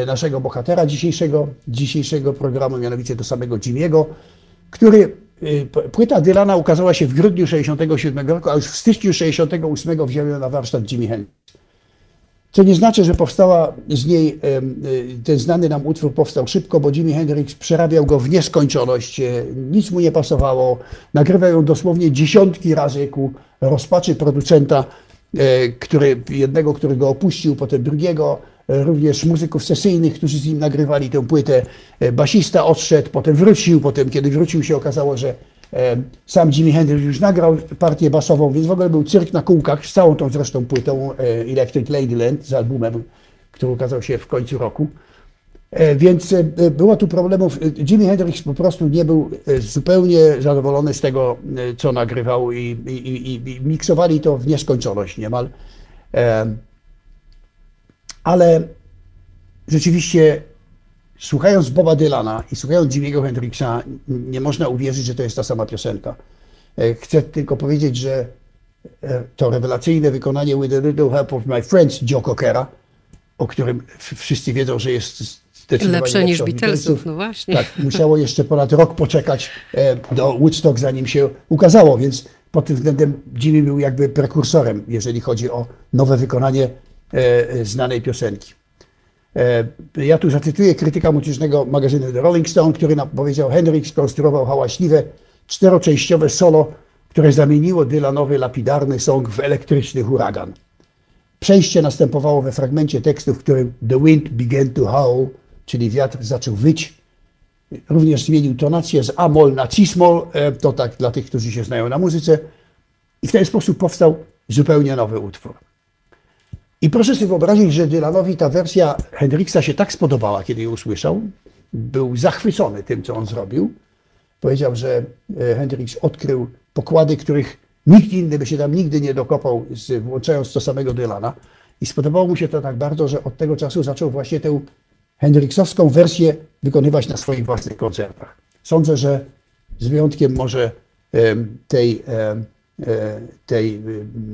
Speaker 6: naszego bohatera dzisiejszego, dzisiejszego programu, mianowicie do samego Jimiego. który płyta Dylana ukazała się w grudniu 67 roku, a już w styczniu 68 wziął ją na warsztat Jimmy Hendrix. Co nie znaczy, że powstała z niej, y, ten znany nam utwór powstał szybko, bo Jimi Hendrix przerabiał go w nieskończoność, y, nic mu nie pasowało, nagrywał ją dosłownie dziesiątki razy ku rozpaczy producenta, y, który, jednego, który go opuścił, potem drugiego, również muzyków sesyjnych, którzy z nim nagrywali tę płytę. Basista odszedł, potem wrócił, potem kiedy wrócił się okazało, że sam Jimi Hendrix już nagrał partię basową, więc w ogóle był cyrk na kółkach z całą tą zresztą płytą e, Electric Ladyland z albumem, który ukazał się w końcu roku. E, więc e, było tu problemów. Jimi Hendrix po prostu nie był zupełnie zadowolony z tego, co nagrywał i, i, i, i miksowali to w nieskończoność niemal. Ale rzeczywiście słuchając Boba Dylana i słuchając Jimmy'ego Hendrixa, nie można uwierzyć, że to jest ta sama piosenka. E, chcę tylko powiedzieć, że e, to rewelacyjne wykonanie With a Little Help of My Friends Joe Cockera, o którym wszyscy wiedzą, że jest zdecydowanie
Speaker 1: lepsze niż Beatlesów, no właśnie.
Speaker 6: Tak, musiało jeszcze ponad rok poczekać e, do Woodstock, zanim się ukazało, więc pod tym względem Jimmy był jakby prekursorem, jeżeli chodzi o nowe wykonanie znanej piosenki. E, ja tu zacytuję krytyka muzycznego magazynu The Rolling Stone, który powiedział, Hendrix skonstruował hałaśliwe, czteroczęściowe solo, które zamieniło Dylanowy lapidarny song w elektryczny huragan. Przejście następowało we fragmencie tekstu, w którym The wind began to howl, czyli wiatr zaczął wyć. Również zmienił tonację z A-moll na cis-moll, e, to tak dla tych, którzy się znają na muzyce. I w ten sposób powstał zupełnie nowy utwór. I proszę sobie wyobrazić, że Dylanowi ta wersja Hendrixa się tak spodobała, kiedy ją usłyszał. Był zachwycony tym, co on zrobił. Powiedział, że e, Hendrix odkrył pokłady, których nikt inny by się tam nigdy nie dokopał, włączając to samego Dylana. I spodobało mu się to tak bardzo, że od tego czasu zaczął właśnie tę Hendrixowską wersję wykonywać na swoich własnych koncertach. Sądzę, że z wyjątkiem może tej, e, tej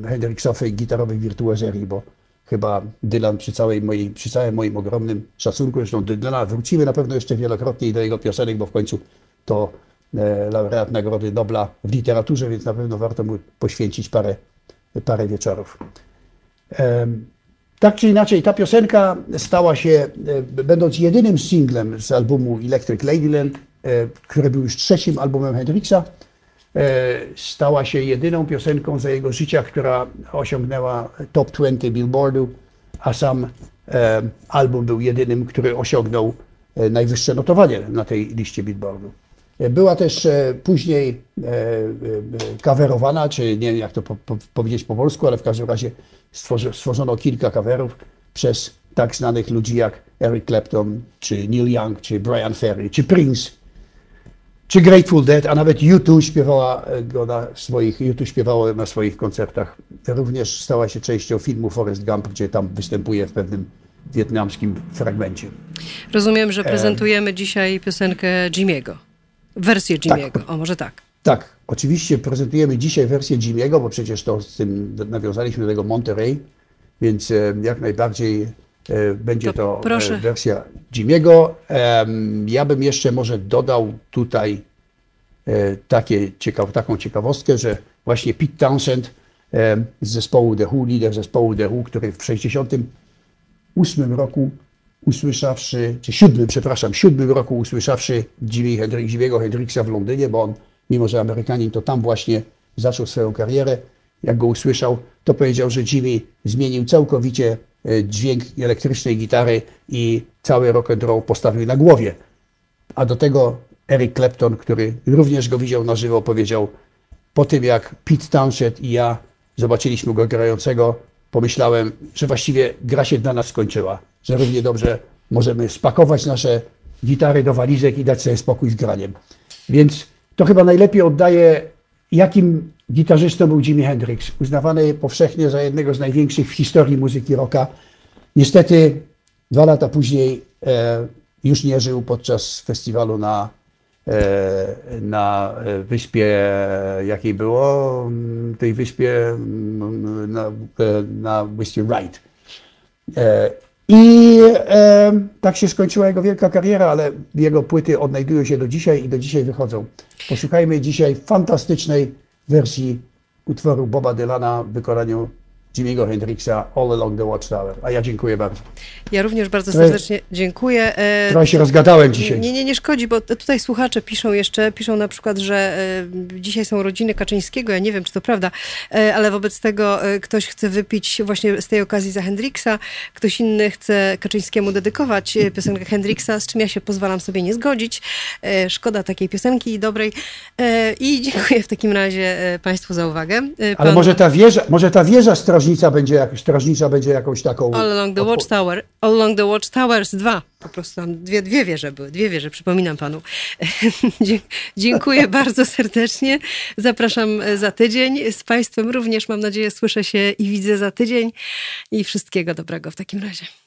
Speaker 6: Hendrixowej gitarowej wirtuozerii, bo chyba Dylan przy, całej mojej, przy całym moim ogromnym szacunku, zresztą do Dylana wrócimy na pewno jeszcze wielokrotnie do jego piosenek, bo w końcu to e, laureat Nagrody Nobla w literaturze, więc na pewno warto mu poświęcić parę, parę wieczorów. E, tak czy inaczej, ta piosenka stała się, e, będąc jedynym singlem z albumu Electric Ladyland, e, który był już trzecim albumem Hendrixa, stała się jedyną piosenką za jego życia, która osiągnęła top 20 Billboardu, a sam e, album był jedynym, który osiągnął e, najwyższe notowanie na tej liście Billboardu. Była też później kawerowana, czy nie wiem jak to po, po, powiedzieć po polsku, ale w każdym razie stworzono kilka kawerów przez tak znanych ludzi jak Eric Clapton, czy Neil Young, czy Brian Ferry, czy Prince, czy Grateful Dead, a nawet U2 śpiewała go na swoich, U2 śpiewało na swoich koncertach. Również stała się częścią filmu Forrest Gump, gdzie tam występuje w pewnym wietnamskim fragmencie.
Speaker 1: Rozumiem, że prezentujemy e... dzisiaj piosenkę Jimiego. Wersję. Jimiego, tak. o może tak.
Speaker 6: Tak, oczywiście prezentujemy dzisiaj wersję Jimiego, bo przecież to z tym nawiązaliśmy do tego Monterey, więc e, jak najbardziej E, będzie to, to e, wersja Jimiego. Ja bym jeszcze może dodał tutaj e, takie ciekaw, taką ciekawostkę, że właśnie Pete Townsend z zespołu The Who, lider zespołu The Who, który w 1968 roku usłyszawszy, czy siódmym, przepraszam, siódmym roku usłyszawszy Jimmy Hendrix, Jimmy'ego Hendrixa w Londynie, bo on, mimo że Amerykanin, to tam właśnie zaczął swoją karierę, jak go usłyszał, to powiedział, że Jimmy zmienił całkowicie E, dźwięk elektrycznej gitary i cały rock and roll postawił na głowie. A do tego Eric Clapton, który również go widział na żywo, powiedział, po tym jak Pete Townshend i ja zobaczyliśmy go grającego, pomyślałem, że właściwie gra się dla nas skończyła, że równie dobrze możemy spakować nasze gitary do walizek i dać sobie spokój z graniem. Więc to chyba najlepiej oddaje, jakim Gitarzystą był Jimi Hendrix, uznawany powszechnie za jednego z największych w historii muzyki rocka. Niestety dwa lata później e, już nie żył podczas festiwalu na, e, na wyspie, jakiej było, tej wyspie na, na wyspie Wright. E, I e, tak się skończyła jego wielka kariera, ale jego płyty odnajdują się do dzisiaj i do dzisiaj wychodzą. Posłuchajmy dzisiaj fantastycznej wersji utworu Boba Dylana w wykonaniu Jimmy'ego Hendrixa All Along the Watchtower. A ja dziękuję bardzo.
Speaker 1: Ja również bardzo
Speaker 6: Trochę-
Speaker 1: serdecznie dziękuję. E,
Speaker 6: Trochę się rozgadałem dzisiaj.
Speaker 1: Nie, nie, nie szkodzi, bo tutaj słuchacze piszą jeszcze, piszą na przykład, że e, dzisiaj są rodziny Kaczyńskiego, ja nie wiem, czy to prawda, e, ale wobec tego ktoś chce wypić właśnie z tej okazji za Hendrixa, ktoś inny chce Kaczyńskiemu dedykować piosenkę Hendrixa, z czym ja się pozwalam sobie nie zgodzić. Szkoda takiej piosenki dobrej. E, I dziękuję w takim razie Państwu za uwagę. E,
Speaker 6: Ale
Speaker 1: pan-
Speaker 6: może ta wieża, może ta wieża strażnica będzie, jak, strażnicza będzie jakąś taką...
Speaker 1: All Along the Watchtower. All Along the Watchtowers 2. Po prostu tam dwie, dwie wieże były, dwie wieże, przypominam panu. Dziękuję bardzo serdecznie. Zapraszam e, za tydzień. Z państwem również, mam nadzieję, słyszę się i widzę za tydzień. I wszystkiego dobrego w takim razie.